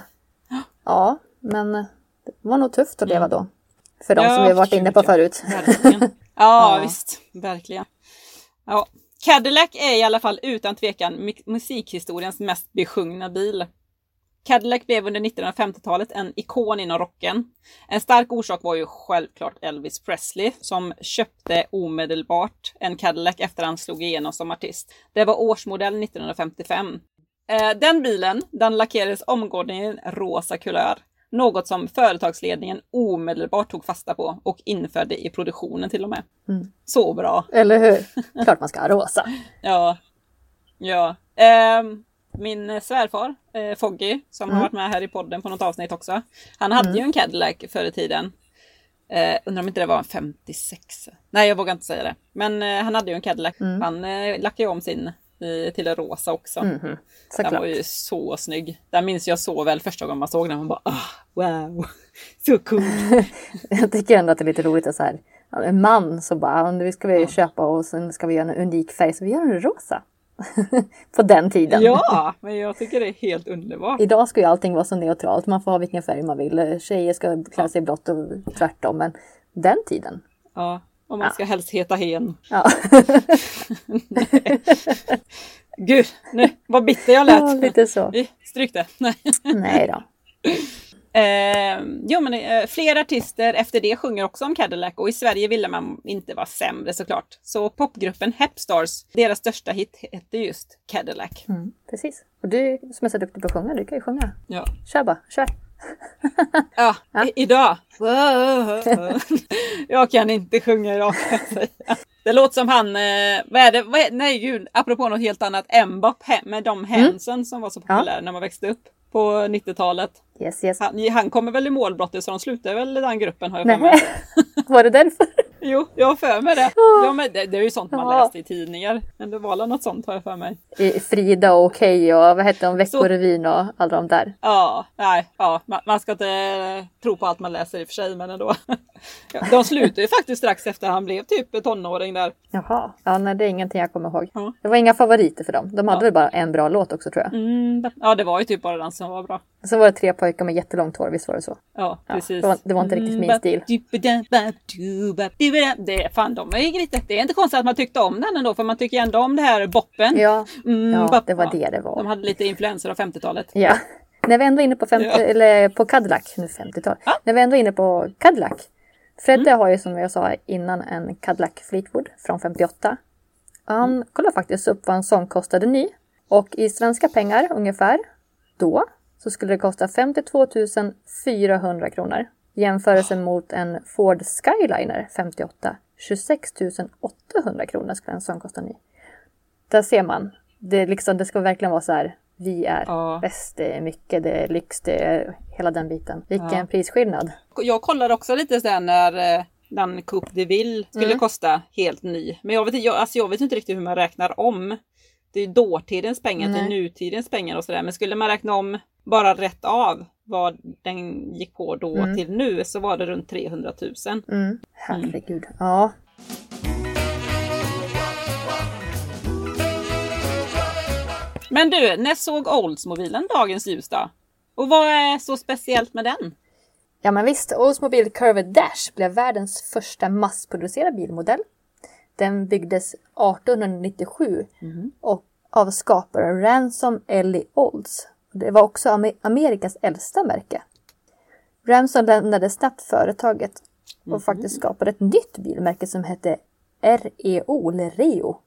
Speaker 3: Ja, men det var nog tufft att leva då. För de
Speaker 2: Ja,
Speaker 3: som vi varit inne på förut.
Speaker 2: Verkligen. Ja, visst. Verkligen. Ja. Cadillac är i alla fall utan tvekan mu- musikhistoriens mest besjungna bil. Cadillac blev under 1950-talet en ikon inom rocken. En stark orsak var ju självklart Elvis Presley som köpte omedelbart en Cadillac efter han slog igenom som artist. Det var årsmodell 1955. Eh, Den bilen, den lackerades omgående i en rosa kulör. Något som företagsledningen omedelbart tog fasta på och införde i produktionen till och med.
Speaker 3: Mm.
Speaker 2: Så bra!
Speaker 3: Eller hur? Klart man ska ha rosa.
Speaker 2: Ja. Ja. Ehm, min svärfar, eh, Foggy, som
Speaker 3: Mm.
Speaker 2: har varit med här i podden på något avsnitt också. Han hade ju en Cadillac förr i tiden. Eh, undrar om inte det var en 56. Nej, jag vågar inte säga det. Men eh, han hade ju en Cadillac.
Speaker 3: Mm.
Speaker 2: Han eh, lackade om sin eh, till en rosa också.
Speaker 3: Mhm,
Speaker 2: Den var ju så snygg. Den minns jag så väl första gången man såg den. Man bara ah, wow, så cool.
Speaker 3: Jag tycker ändå att det är lite roligt att så här, en man så bara, "Ja, nu ska vi köpa och sen ska vi göra en unik färg så vi gör en rosa. På den tiden.
Speaker 2: Ja, men jag tycker det är helt underbart.
Speaker 3: Idag ska ju allting vara så neutralt, man får ha vilken färg man vill. Tjejer ska klä sig i blått och tvärtom. Men den tiden.
Speaker 2: Ja, och man ska helst heta hen.
Speaker 3: Ja,
Speaker 2: Gud, nu vad bitter jag lät.
Speaker 3: ja lite så.
Speaker 2: Vi stryk det. Nej.
Speaker 3: Nej då.
Speaker 2: Eh, jo, men, eh, fler artister efter det sjunger också om Cadillac och i Sverige ville man inte vara sämre såklart. Så popgruppen Hepstars, deras största hit hette just Cadillac.
Speaker 3: Mm, precis. Och du som är så duktig på att sjunga, du kan ju sjunga.
Speaker 2: Ja,
Speaker 3: Kör bara, kör.
Speaker 2: ja,
Speaker 3: Ja.
Speaker 2: Idag. jag kan inte sjunga idag kan jag säga. Det låter som han, eh, vad är det, vad är, nej gud, apropå något helt annat, Mbop med de Hanson som var så populära när man växte upp på 90-talet.
Speaker 3: Yes, yes.
Speaker 2: Han, han kommer väl i målbrottet så de slutar väl i den gruppen har jag för mig.
Speaker 3: Var det därför?
Speaker 2: Jo, jag har för mig det. Ja, men det, det är ju sånt man
Speaker 3: Ja.
Speaker 2: läste i tidningar. Men det var väl något sånt har jag för mig.
Speaker 3: Frida och och vad hette de, Veckorevyn och alla de där.
Speaker 2: Ja, nej, ja, man, man ska inte eh, tro på allt man läser i och för sig, men ändå. De slutade ju faktiskt strax efter han blev typ tonåring där.
Speaker 3: Jaha. Ja, nej det är ingenting jag kommer ihåg.
Speaker 2: Ja.
Speaker 3: Det var inga favoriter för dem. De hade
Speaker 2: Ja.
Speaker 3: väl bara en bra låt också tror jag.
Speaker 2: Mm, ja, det var ju typ bara den som var bra.
Speaker 3: Så var det tre pojkar med jättelångt hår, visst var det så?
Speaker 2: Ja, precis.
Speaker 3: det var- det var inte riktigt min stil.
Speaker 2: Det är fan, de är ju lite, det är inte konstigt att man tyckte om den ändå, för man tycker ändå om det här boppen.
Speaker 3: Ja,
Speaker 2: Mm,
Speaker 3: ja det var
Speaker 2: ja.
Speaker 3: det det var.
Speaker 2: De hade lite influenser av 50-talet.
Speaker 3: Ja. När vi ändå är inne på, 50,
Speaker 2: Ja.
Speaker 3: eller på Cadillac, nu 50-tal. När vi ändå är inne på Cadillac. Fredde
Speaker 2: Mm.
Speaker 3: har ju som jag sa innan en Cadillac Fleetwood från 58. Han
Speaker 2: Mm.
Speaker 3: kollade faktiskt upp vad en sån kostade ny. Och i svenska pengar ungefär då så skulle det kosta 52 400 kronor. Jämförelse mot en Ford Skyliner 58. 26 800 kronor skulle en sån kosta ny. Där ser man. Det, liksom, det ska verkligen vara så här. Vi är
Speaker 2: Ja.
Speaker 3: bäst, det är mycket, det är lyx, det är hela den biten. Vilken
Speaker 2: Ja.
Speaker 3: prisskillnad.
Speaker 2: Jag kollade också lite sen när eh, den Coupe de Ville skulle
Speaker 3: Mm.
Speaker 2: kosta helt ny. Men jag vet, jag, alltså jag vet inte riktigt hur man räknar om. Det är dåtidens pengar till nutidens pengar och sådär. Men skulle man räkna om bara rätt av vad den gick på då
Speaker 3: Mm.
Speaker 2: till nu så var det runt 300 000.
Speaker 3: Mm. Herregud. Ja.
Speaker 2: Men du, när såg Oldsmobilen dagens ljus då? Och vad är så speciellt med den?
Speaker 3: ja, men visst. Oldsmobile Curved Dash blev världens första massproducerade bilmodell. Den byggdes 1897 och av skaparen Ransom Ellie Olds. Det var också Amer- Amerikas äldsta märke. Ransom lämnade snabbt företaget och faktiskt skapade ett nytt bilmärke som hette REO, eller Reo.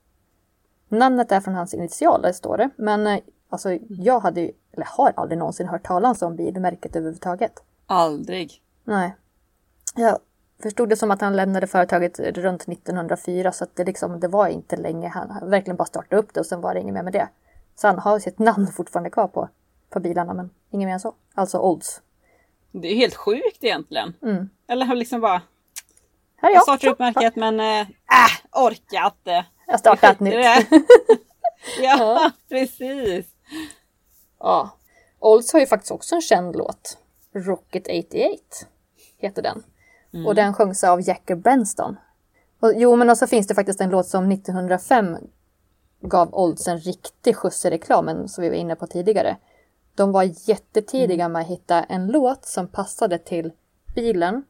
Speaker 3: Namnet är från hans initialer står det, men eh, alltså, jag hade ju, eller har aldrig någonsin hört talas om bilmärket överhuvudtaget.
Speaker 2: Aldrig.
Speaker 3: Nej. Jag förstod det som att han lämnade företaget runt 1904 så att det, liksom, det var inte länge. Han verkligen bara startade upp det och sen var det inget mer med det. Så han har sitt namn fortfarande kvar på, på bilarna men inget mer än så. Alltså Olds.
Speaker 2: Det är helt sjukt egentligen.
Speaker 3: Mm.
Speaker 2: Eller liksom bara,
Speaker 3: Här är
Speaker 2: jag
Speaker 3: jag.
Speaker 2: startar upp märket men äh, äh, orkar inte.
Speaker 3: Jag startar ett nytt.
Speaker 2: ja, precis.
Speaker 3: Ja. Olds har ju faktiskt också en känd låt. Rocket 88 heter den. Och den sjungs av Jacker Benston. Och, jo, men också finns det faktiskt en låt som 1905 gav Olds en riktig skjuts i reklamen som vi var inne på tidigare. De var jättetidiga med att hitta en låt som passade till bilen.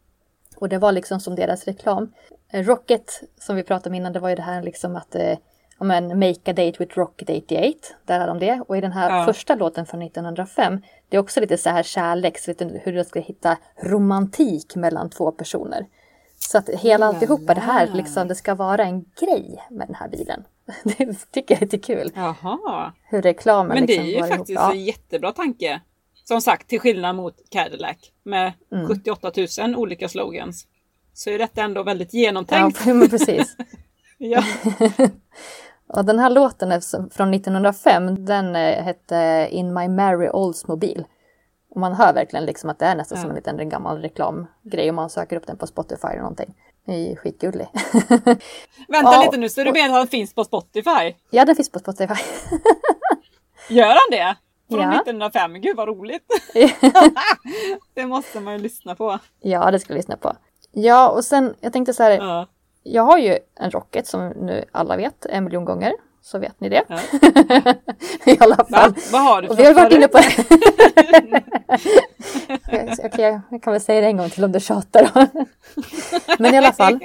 Speaker 3: Och det var liksom som deras reklam. Eh, Rocket, som vi pratade om innan, det var ju det här liksom att eh, men, Make a date with Rocket 88. Där hade de det. Och i den här
Speaker 2: Ja.
Speaker 3: första låten från 1905, det är också lite så här kärleks, lite hur du ska hitta romantik mellan två personer. Så att hela alltihopa det här, liksom, det ska vara en grej med den här bilen. Det tycker jag är lite kul.
Speaker 2: Jaha.
Speaker 3: Hur reklamen
Speaker 2: Men det
Speaker 3: liksom
Speaker 2: är ju faktiskt
Speaker 3: ihop. Ja.
Speaker 2: en jättebra tanke. Som sagt, till skillnad mot Cadillac med
Speaker 3: Mm.
Speaker 2: 78 000 olika slogans. Så är detta ändå väldigt
Speaker 3: Ja,
Speaker 2: genomtänkt.
Speaker 3: men precis.
Speaker 2: Ja.
Speaker 3: Och den här låten är från 1905, den eh, hette In My Merry Oldsmobile. Och man hör verkligen liksom att det är nästan som en liten gammal reklamgrej om man söker upp den på Spotify eller någonting. Det är ju skitgullig.
Speaker 2: Vänta
Speaker 3: Ja.
Speaker 2: lite nu, så du menar att han finns på Spotify?
Speaker 3: ja, den finns på Spotify.
Speaker 2: Gör han det? Från
Speaker 3: Ja.
Speaker 2: 1905? Gud vad roligt! det måste man ju lyssna på.
Speaker 3: ja, det ska vi lyssna på. Ja, och sen jag tänkte så här.
Speaker 2: Ja.
Speaker 3: Jag har ju en Rocket som nu alla vet en miljon gånger. Så vet ni det.
Speaker 2: Ja.
Speaker 3: I alla
Speaker 2: Va?
Speaker 3: fall.
Speaker 2: Vad har du för
Speaker 3: Och vi har varit inne på Okej, jag kan väl säga det en gång till om du tjatar. Men i alla fall,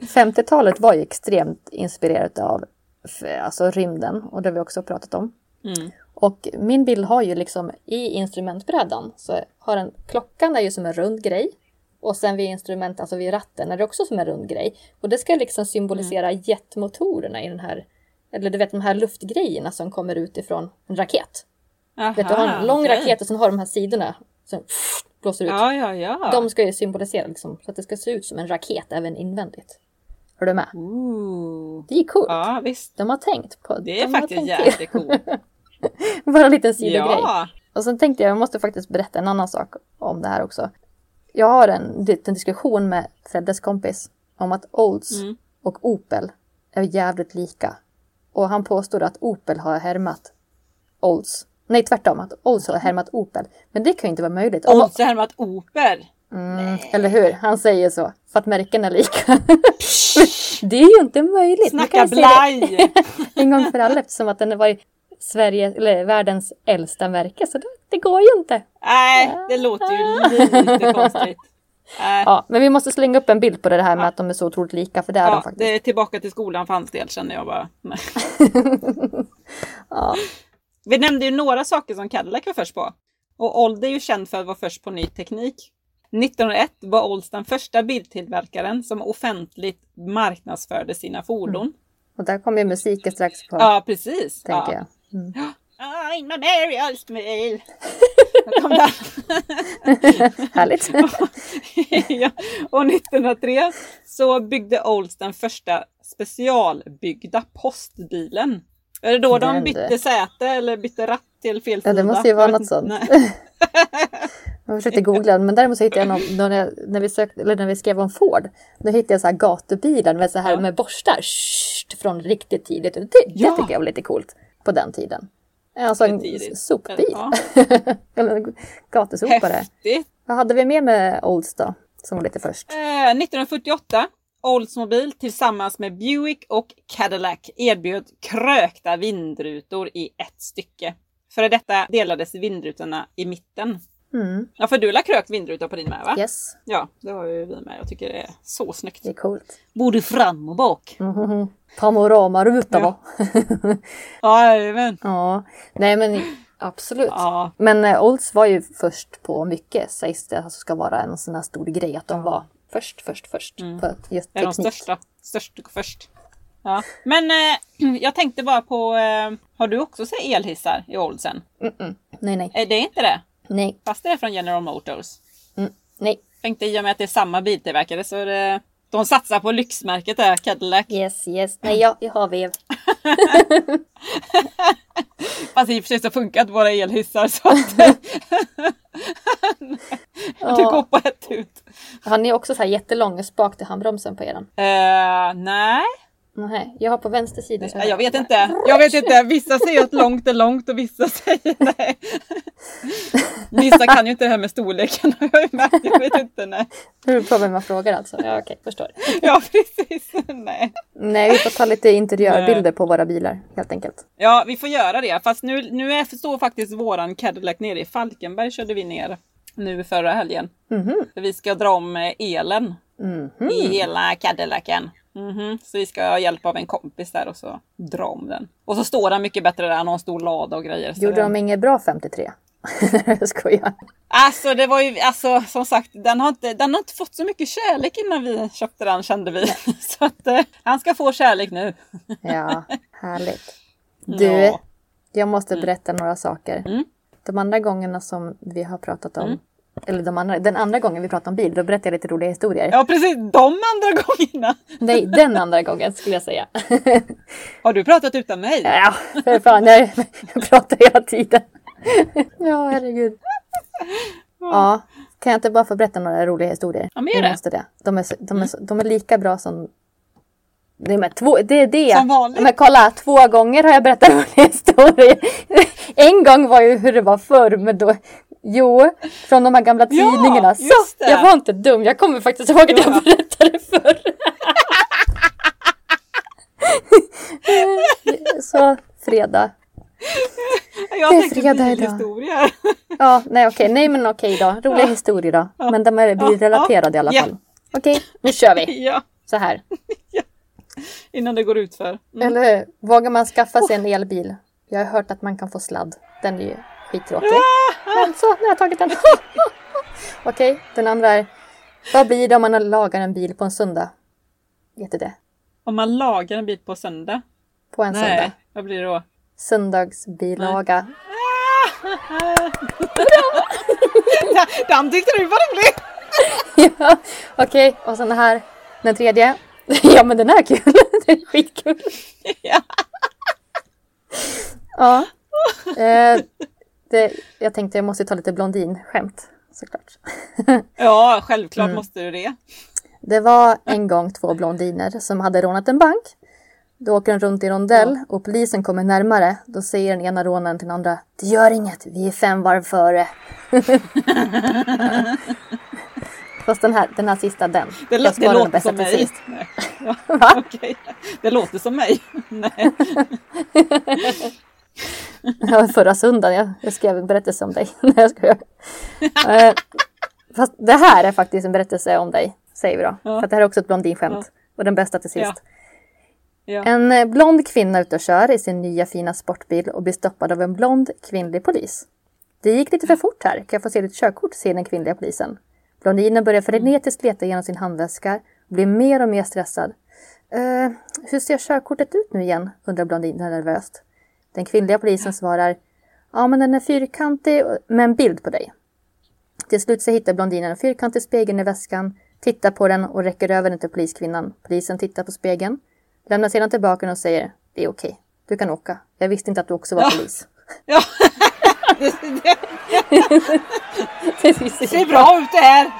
Speaker 3: 50-talet var ju extremt inspirerat av alltså rymden och det har vi också pratat om.
Speaker 2: Mm.
Speaker 3: Och min bil har ju liksom i instrumentbrädan så har den, klockan är ju som en rund grej. Och sen vid instrument, alltså vid ratten är det också som en rund grej. Och det ska liksom symbolisera jetmotorerna i den här, eller du vet de här luftgrejerna som kommer ut ifrån en raket.
Speaker 2: Aha,
Speaker 3: vet du, har en lång
Speaker 2: okej.
Speaker 3: raket och sen har de här sidorna som blåser ut.
Speaker 2: Ja, ja, ja.
Speaker 3: De ska ju symbolisera liksom, så att det ska se ut som en raket även invändigt. Är du med?
Speaker 2: Ooh.
Speaker 3: Det är coolt.
Speaker 2: Ja, visst.
Speaker 3: De har tänkt på
Speaker 2: Det är
Speaker 3: de
Speaker 2: faktiskt jävligt coolt.
Speaker 3: Bara en liten sidogrej.
Speaker 2: Ja.
Speaker 3: Och sen tänkte jag, jag måste faktiskt berätta en annan sak om det här också. Jag har en liten diskussion med Freddes kompis om att Olds
Speaker 2: Mm.
Speaker 3: och Opel är jävligt lika. Och han påstår att Opel har härmat Olds. Nej, tvärtom. Att Olds har härmat Opel. Men det kan ju inte vara möjligt. Om-
Speaker 2: Och så här med att Oper.
Speaker 3: Mm, eller hur? Han säger så. För att märken är lika. det är ju inte möjligt.
Speaker 2: Snacka blaj!
Speaker 3: en gång för alla eftersom att den har varit Sverige, eller världens äldsta märke. Så det, det går ju inte.
Speaker 2: Nej, det låter ju lite konstigt. Nej.
Speaker 3: Ja, men vi måste slänga upp en bild på det här med att de är så otroligt lika. För det är de
Speaker 2: Ja,
Speaker 3: faktiskt.
Speaker 2: det är tillbaka till skolan hans del känner jag bara.
Speaker 3: Ja.
Speaker 2: Vi nämnde ju några saker som Cadillac var först på. Och Old är ju känd för att vara först på ny teknik. 1901 var Olds den första biltillverkaren som offentligt marknadsförde sina fordon.
Speaker 3: Och där kommer ju musiken strax på.
Speaker 2: Ja, precis.
Speaker 3: tänker
Speaker 2: ja.
Speaker 3: jag. Mm.
Speaker 2: I'm a Mary Smil. Där kom den.
Speaker 3: Härligt.
Speaker 2: ja. Och 1903 så byggde Olds den första specialbyggda postbilen. Är det då de
Speaker 3: Men
Speaker 2: bytte
Speaker 3: du.
Speaker 2: säte eller bytte ratt till fel sida?
Speaker 3: Ja, det måste ju vara något sånt. Jag försökte googla men däremot så hittade jag någon, när, vi sökte, eller när vi skrev om Ford. Då hittade jag så här gatubilar med, så här,
Speaker 2: Ja.
Speaker 3: med borstar Shht, från riktigt tidigt. Det, det
Speaker 2: Ja.
Speaker 3: tycker jag var lite coolt på den tiden. Alltså en sopbil.
Speaker 2: Ja.
Speaker 3: eller gatusopare.
Speaker 2: Häftigt!
Speaker 3: Vad hade vi med med Olds då? Som var lite först.
Speaker 2: Eh, 1948 Oldsmobile tillsammans med Buick och Cadillac erbjöd krökta vindrutor i ett stycke. För detta delades vindrutorna i mitten.
Speaker 3: Mm.
Speaker 2: Ja, för du har krökt vindruta på din med va?
Speaker 3: Yes,
Speaker 2: Ja, det har ju vi med. Jag tycker det är så snyggt.
Speaker 3: det är coolt.
Speaker 2: Både fram och bak.
Speaker 3: Mhm. Panoramaruta
Speaker 2: Ja.
Speaker 3: va?
Speaker 2: Jajamän.
Speaker 3: ja, nej men absolut.
Speaker 2: Ja.
Speaker 3: Men eh, Olds var ju först på mycket sägs det alltså ska vara en sån här stor grej att de var först, först, först
Speaker 2: Mm.
Speaker 3: på just
Speaker 2: Det är de
Speaker 3: teknik.
Speaker 2: största. Störst och först. Ja. Men eh, jag tänkte bara på, eh, har du också sett elhissar i Oldsen?
Speaker 3: Mm-mm. Nej, nej,
Speaker 2: Är det inte det?
Speaker 3: Nej,
Speaker 2: Fast det är från General Motors.
Speaker 3: mm, nej.
Speaker 2: Tänkte i och med att det är samma biltillverkare så är det, de satsar på lyxmärket där, Cadillac.
Speaker 3: Yes, yes. Nej, jag, jag har vev.
Speaker 2: Fast i och för sig så funkar våra elhissar så att det går på ett ut.
Speaker 3: Har ni också så här jättelång spak till handbromsen på eran?
Speaker 2: Eh, nej,
Speaker 3: Nej, jag har på vänster sida. så här-
Speaker 2: jag vet inte. Jag vet inte. Vissa säger att långt är långt och vissa säger nej. Vissa kan ju inte det här med storleken jag. Jag vet inte. Nej.
Speaker 3: Nu är det problem man frågar alltså. Ja, okej, förstår.
Speaker 2: Ja, precis. Nej.
Speaker 3: Nej, vi får ta lite interiörbilder på våra bilar helt enkelt.
Speaker 2: Ja, vi får göra det. Fast nu, nu är, står faktiskt våran Cadillac nere i Falkenberg körde vi ner nu förra helgen.
Speaker 3: Mhm.
Speaker 2: För vi ska dra om eh, elen
Speaker 3: Mhm.
Speaker 2: i hela Cadillacen. Mhm. Så vi ska ha hjälp av en kompis där och så dra om den. Och så står den mycket bättre där, han har en stor lada och grejer.
Speaker 3: Gjorde
Speaker 2: det-
Speaker 3: de inget bra 53? jag skojar.
Speaker 2: Alltså det var ju, alltså som sagt, den har, inte, den har inte fått så mycket kärlek innan vi köpte den kände vi. Så att eh, han ska få kärlek nu.
Speaker 3: Ja, härligt. Du,
Speaker 2: Ja.
Speaker 3: jag måste berätta några saker.
Speaker 2: Mm.
Speaker 3: De andra gångerna som vi har pratat om,
Speaker 2: Mm.
Speaker 3: Eller de andra, den andra gången vi pratade om bil, då berättade jag lite roliga historier.
Speaker 2: Ja precis, de andra gångerna.
Speaker 3: Nej, den andra gången skulle jag säga.
Speaker 2: Har du pratat utan mig?
Speaker 3: ja, för fan, jag, jag pratar hela tiden. ja, herregud. Ja, kan jag inte bara få berätta några roliga historier?
Speaker 2: Ja, men gör det.
Speaker 3: måste det. De är, de, är, de är lika bra som... Nej, men två, det är det.
Speaker 2: Som vanligt.
Speaker 3: Men kolla, två gånger har jag berättat roliga historier. En gång var ju hur det var förr, men då... Jo, från de här gamla
Speaker 2: Ja,
Speaker 3: tidningarna. Så,
Speaker 2: just det.
Speaker 3: jag var inte dum. Jag kommer faktiskt ihåg att
Speaker 2: Ja.
Speaker 3: jag berättade förr. Så, fredag.
Speaker 2: Jag
Speaker 3: Det är fredag idag.
Speaker 2: bilhistorier.
Speaker 3: Ja, nej okej, nej men okej då. Roliga historier då. Men de är bilrelaterade i alla
Speaker 2: Ja.
Speaker 3: fall. Okej, nu kör vi.
Speaker 2: ja,
Speaker 3: Så här.
Speaker 2: innan det går ut för. Mm.
Speaker 3: Eller hur? Vågar man skaffa sig en elbil Jag har hört att man kan få sladd. Den är ju skittråkig. Men så, nu har jag tagit den. Okej, den andra är. Vad blir det om man lagar en bil på en söndag? Vet du det?
Speaker 2: Om man lagar en bit på söndag?
Speaker 3: På en
Speaker 2: Nej,
Speaker 3: söndag.
Speaker 2: vad blir det då?
Speaker 3: Söndagsbilaga.
Speaker 2: Den tyckte du var rolig!
Speaker 3: ja, okej. Och sen här. Den tredje. ja, men den är kul. den är skitkul.
Speaker 2: Ja.
Speaker 3: Ja. Eh, det, jag tänkte jag måste ta lite blondinskämt. Såklart.
Speaker 2: Ja, självklart
Speaker 3: Mm.
Speaker 2: måste du det.
Speaker 3: Det var en gång två blondiner som hade rånat en bank. Då åker de runt i rondell och polisen kommer närmare. Då säger den ena rånaren till den andra. Det gör inget, vi är fem varv före. Fast den här, den här sista, den.
Speaker 2: Det, lå- det låter som mig. Ja, okej. Det låter som mig. Nej.
Speaker 3: Var förra söndagen jag, jag skrev en berättelse om dig. Nej, jag skojar. Eh, Fast det här är faktiskt en berättelse om dig, säger vi då.
Speaker 2: Ja.
Speaker 3: För det här är också ett blondinskämt. Och den bästa till sist.
Speaker 2: Ja. Ja.
Speaker 3: En eh, blond kvinna ute och kör i sin nya fina sportbil och blir stoppad av en blond kvinnlig polis. Det gick lite för fort här. Kan jag få se ditt körkort? säger den kvinnliga polisen. Blondinen börjar frenetiskt leta igenom sin handväska och blir mer och mer stressad. Eh, hur ser körkortet ut nu igen? undrar blondinen nervöst. Den kvinnliga polisen svarar. Ja, men den är fyrkantig med en bild på dig. Till slut så hittar blondinen en fyrkantig spegel i väskan, tittar på den och räcker över den till poliskvinnan. Polisen tittar på spegeln, lämnar sedan tillbaka den och säger det är okej, du kan åka. Jag visste inte att du också var
Speaker 2: Ja.
Speaker 3: polis.
Speaker 2: Ja. Det, ser bra ut det här.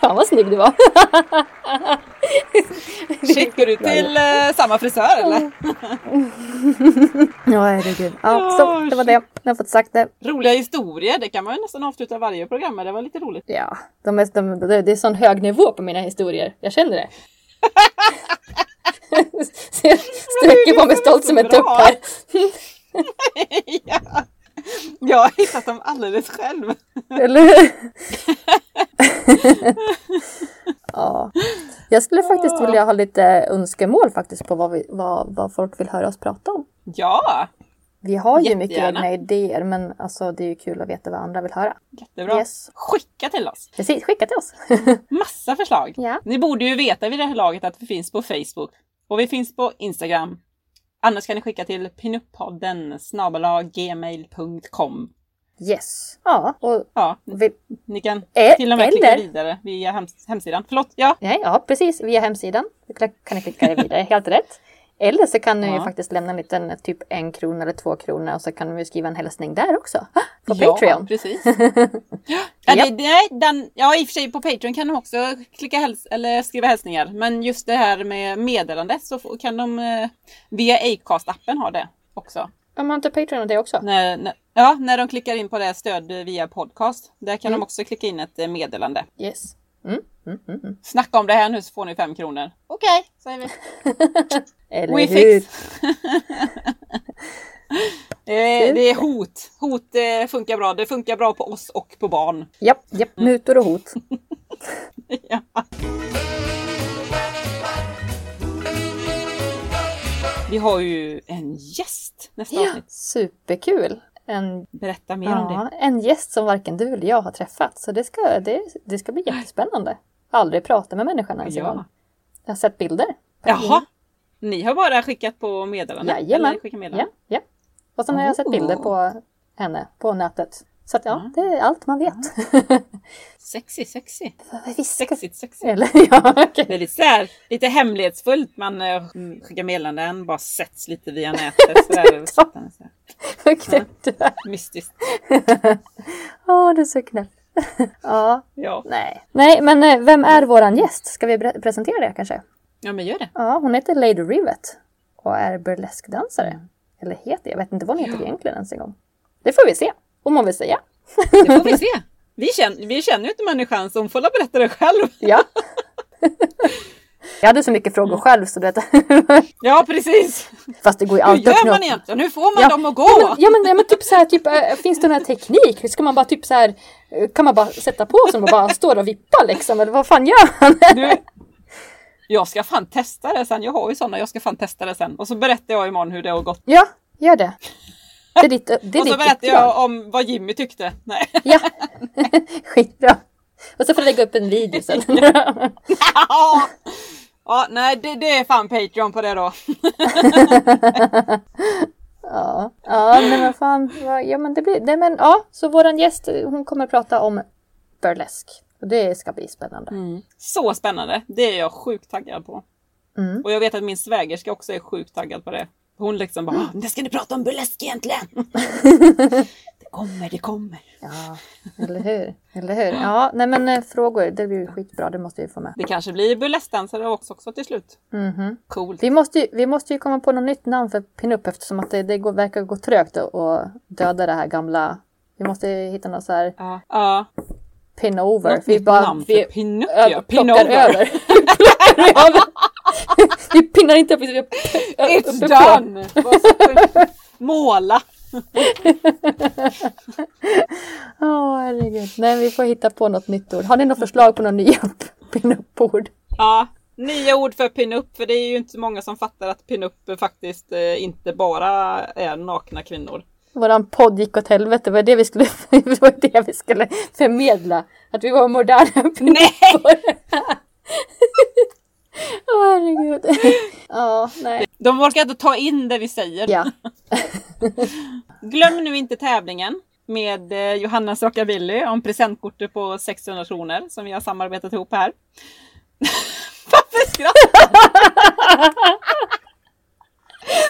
Speaker 3: Fan vad snygg du var.
Speaker 2: Skickar du till eh, samma frisör eller?
Speaker 3: Ja, herregud. Ja, så det var det. Jag har fått sagt det.
Speaker 2: Roliga historier, det kan man ju nästan avsluta varje program med. Det var lite roligt.
Speaker 3: Ja, de är, de, det är sån hög nivå på mina historier. Jag känner det. Så jag sträcker på mig stolt som en tupp här.
Speaker 2: Ja. Jag har hittat dem alldeles själv.
Speaker 3: Eller hur? ja. Jag skulle faktiskt vilja ha lite önskemål faktiskt på vad, vi, vad, vad folk vill höra oss prata om.
Speaker 2: Ja,
Speaker 3: Vi har ju mycket
Speaker 2: Jättegärna.
Speaker 3: egna idéer men alltså det är ju kul att veta vad andra vill höra.
Speaker 2: jättebra.
Speaker 3: Yes.
Speaker 2: Skicka till oss.
Speaker 3: Precis, skicka till oss.
Speaker 2: Massa förslag.
Speaker 3: Ja.
Speaker 2: Ni borde ju veta vid det här laget att vi finns på Facebook. Och vi finns på Instagram. Annars kan ni skicka till pinuppodden gmail.com.
Speaker 3: yes. Ja, och
Speaker 2: Ja,
Speaker 3: vi,
Speaker 2: ni kan
Speaker 3: Ä-
Speaker 2: till och med klicka
Speaker 3: eller-
Speaker 2: vidare via hems- hemsidan. Förlåt, ja.
Speaker 3: nej, ja, precis. Via hemsidan kan ni klicka vidare. Helt rätt. Eller så kan ju
Speaker 2: Ja.
Speaker 3: faktiskt lämna en liten typ en krona eller två kronor och så kan vi skriva en hälsning där också. På
Speaker 2: ja,
Speaker 3: Patreon.
Speaker 2: precis. ja, det, det, den, ja, i och för sig på Patreon kan de också klicka häls eller skriva hälsningar. Men just det här med meddelande så kan de eh, via Acast-appen ha det också.
Speaker 3: Om man inte Patreon det också.
Speaker 2: När, när, ja, när de klickar in på det stöd via podcast. Där kan
Speaker 3: Mm.
Speaker 2: de också klicka in ett eh, meddelande.
Speaker 3: Yes. Mm, mm, mm, mm.
Speaker 2: Snacka om det här nu så får ni fem kronor. Okej, säger vi.
Speaker 3: Eller
Speaker 2: We
Speaker 3: hur?
Speaker 2: fix. Eh, det är hot. Hot eh, funkar bra. Det funkar bra på oss och på barn.
Speaker 3: Japp, japp. Mutor och hot.
Speaker 2: ja. Vi har ju en gäst nästa
Speaker 3: Ja,
Speaker 2: avsnitt.
Speaker 3: superkul. En,
Speaker 2: Berätta mer om det.
Speaker 3: ja, en gäst som varken du eller jag har träffat. Så det ska, det, det ska bli jättespännande. Aldrig pratat med människan ens en
Speaker 2: Ja.
Speaker 3: gång. Jag har sett bilder.
Speaker 2: Jaha. Ni har bara skickat på meddelanden?
Speaker 3: Jajamän.
Speaker 2: Eller skickat
Speaker 3: Ja,
Speaker 2: meddelanden?
Speaker 3: ja. Och sen har jag sett bilder på henne på nätet. Så att ja,
Speaker 2: Mm.
Speaker 3: det är allt man vet.
Speaker 2: Sexy, sexy.
Speaker 3: Visst.
Speaker 2: Sexigt, sexigt.
Speaker 3: Eller ja, okej.
Speaker 2: Det är lite så här, lite hemlighetsfullt. Man eh, skickar meddelanden, bara sätts lite via nätet. Så där, så här.
Speaker 3: Vad knäppt du är.
Speaker 2: Mystiskt.
Speaker 3: Åh, du är så knäpp. ja,
Speaker 2: Ja.
Speaker 3: nej. Nej, men eh, vem är våran gäst? Ska vi presentera det kanske?
Speaker 2: ja, men gör det.
Speaker 3: Ja, hon heter Lady Rivet och är burleskdansare. Eller heter, jag vet inte vad hon heter egentligen ens en gång. Det får vi se, om hon vill säga.
Speaker 2: Det får vi se. Vi känner, vi känner ju inte människan så hon får berätta det själv.
Speaker 3: Ja. jag hade så mycket frågor själv så det...
Speaker 2: Ja, precis.
Speaker 3: Fast det går ju
Speaker 2: Hur
Speaker 3: alltid att
Speaker 2: gör man egentligen? Hur får man
Speaker 3: Ja.
Speaker 2: dem att
Speaker 3: Ja
Speaker 2: gå?
Speaker 3: men, ja, men, ja, men typ så här, typ, äh, finns det någon här teknik? Ska man bara typ så här, äh, kan man bara sätta på sig och bara står och vippa liksom? Eller vad fan gör man?
Speaker 2: Du, Jag ska fan testa det sen. Jag har ju sådana. Jag ska fan testa det sen. Och så berättar jag imorgon hur det har gått.
Speaker 3: Ja, gör det. Det är ditt, det är
Speaker 2: och så berättar jag om vad Jimmy tyckte. Nej.
Speaker 3: Ja, skitbra. Och så får du lägga upp en video sen.
Speaker 2: ja, ja, nej det, det är fan Patreon på det då.
Speaker 3: ja, ja men vad fan. Ja, men det blir, nej, men, ja, så våran gäst hon kommer att prata om burlesk. Och det ska bli spännande.
Speaker 2: Så spännande. Det är jag sjukt taggad på.
Speaker 3: Mm.
Speaker 2: Och jag vet att min svägerska också är sjukt taggad på det. Hon liksom bara, "Ah, när ska ni prata om burlesk egentligen? det kommer, det kommer.
Speaker 3: Ja, eller hur? Eller hur? Ja, nej men eh, frågor, det blir skitbra. Det måste vi få med.
Speaker 2: Det kanske blir burleskdansare också, också till slut.
Speaker 3: Mhm.
Speaker 2: Coolt.
Speaker 3: Vi måste, ju, vi måste ju komma på något nytt namn för pinup eftersom att det, det går, verkar gå trögt att döda det här gamla. Vi måste hitta något så här
Speaker 2: Ja. ja.
Speaker 3: pin-over.
Speaker 2: Något nytt namn för pinup
Speaker 3: ö-
Speaker 2: ja. Pinover.
Speaker 3: över. vi pinnar inte upp, vi
Speaker 2: It's done! Så- Måla!
Speaker 3: Åh herregud. Nej vi får hitta på något nytt ord. Har ni något förslag på några nya pinup-ord?
Speaker 2: Ja, nya ord för pinup, för det är ju inte många som fattar att pinup faktiskt eh, inte bara är nakna kvinnor.
Speaker 3: Våran podd gick åt helvete. Det var det vi skulle, det var det vi skulle förmedla. Att vi var moderna pinuppor. Åh herregud. Ja, nej.
Speaker 2: De orkar inte ta in det vi säger.
Speaker 3: Ja.
Speaker 2: Glöm nu inte tävlingen med eh, Johannas Rockabilly om presentkortet på 600 kronor som vi har samarbetat ihop här. Varför skrattar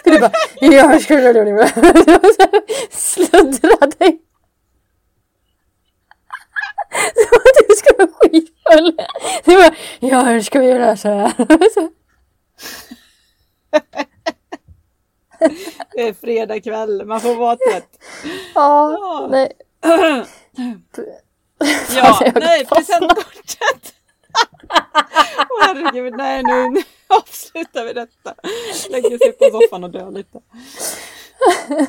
Speaker 3: Du bara, jag skulle sluddra dig. Som att du skulle vara skitfull. Du bara, ja hur ska vi göra så här?
Speaker 2: Det är fredag kväll, man får vara trött.
Speaker 3: Ja, nej.
Speaker 2: Ja, nej, presentkortet. Åh herregud, nej nu, avslutar vi detta. Lägger sig på soffan och dör lite.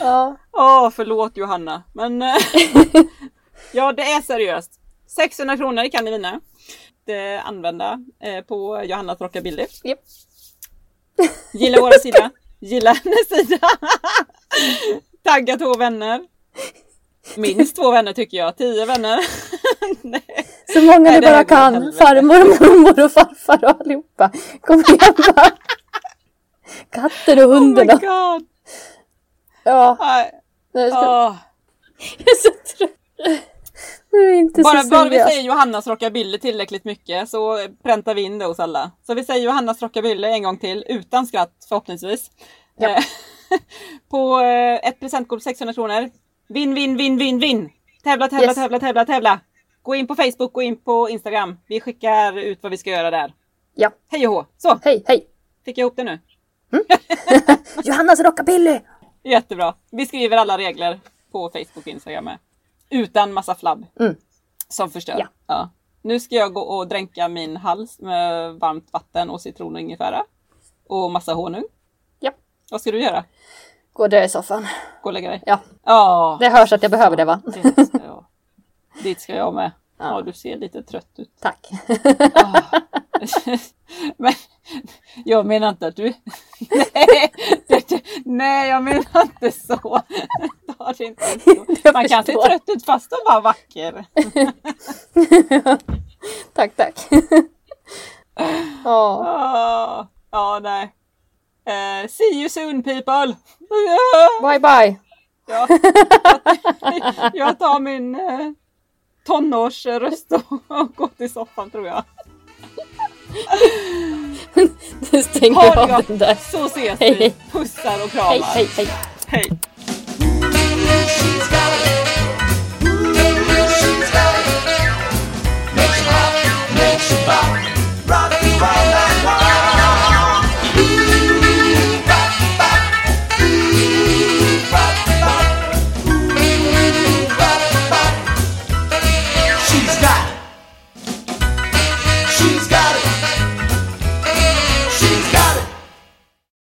Speaker 3: Ja,
Speaker 2: Åh, förlåt Johanna. Men eh, ja, det är seriöst. 600 kronor kan ni vinna. Det använda eh, på Johannas Rockabilly.
Speaker 3: Japp.
Speaker 2: Gilla våra sida. Gilla hennes sida. Tagga två vänner. Minst två vänner tycker jag. Tio vänner.
Speaker 3: Så många
Speaker 2: Nej,
Speaker 3: ni bara kan. Farmor, mormor och farfar och allihopa. Kom igen bara. Katter och
Speaker 2: Oh my
Speaker 3: hunden.
Speaker 2: god.
Speaker 3: Ja,
Speaker 2: Nej.
Speaker 3: jag ska-
Speaker 2: Åh.
Speaker 3: jag är så trött.
Speaker 2: Bara, bara vi säger Johannas Rockabilly tillräckligt mycket så präntar vi in det hos alla. Så vi säger Johannas Rockabilly en gång till, utan skratt förhoppningsvis.
Speaker 3: Japp.
Speaker 2: Eh, på eh, ett presentkort 600 kronor. Vinn, vinn, vinn, vinn, vinn! Tävla, tävla,
Speaker 3: Yes.
Speaker 2: tävla, tävla, tävla! Gå in på Facebook, gå in på Instagram. Vi skickar ut vad vi ska göra där.
Speaker 3: Ja,
Speaker 2: Hej och hå! Så,
Speaker 3: hej, hej.
Speaker 2: fick jag ihop det nu?
Speaker 3: Johannas rockabilly!
Speaker 2: Jättebra! Vi skriver alla regler på Facebook och Instagram med. Utan massa flabb.
Speaker 3: Mm.
Speaker 2: Som förstör.
Speaker 3: Ja.
Speaker 2: Ja. Nu ska jag gå och dränka min hals med varmt vatten och citron och ingefära. Och massa honung.
Speaker 3: Ja.
Speaker 2: Vad ska du göra?
Speaker 3: Gå där i soffan.
Speaker 2: Gå och lägga dig?
Speaker 3: Ja,
Speaker 2: Ja,
Speaker 3: det hörs att jag behöver det va?
Speaker 2: det ska jag. Dit ska jag med.
Speaker 3: Ja.
Speaker 2: Ja, du ser lite trött ut.
Speaker 3: Tack.
Speaker 2: Ah. Men jag menar inte att du... Nej, det, nej jag menar inte så. Ta det inte så. Man kan se trött ut fast och vara vacker.
Speaker 3: tack, tack. Ja,
Speaker 2: Ah, Ja, nej. Eh, see you soon people!
Speaker 3: bye bye.
Speaker 2: Ja. Jag tar min eh, tonårsröst och, och går till soffan tror jag
Speaker 3: nu stänger jag av den där.
Speaker 2: Så ses vi. Pussar och kramar.
Speaker 3: Hej, hej, hej.
Speaker 2: hej.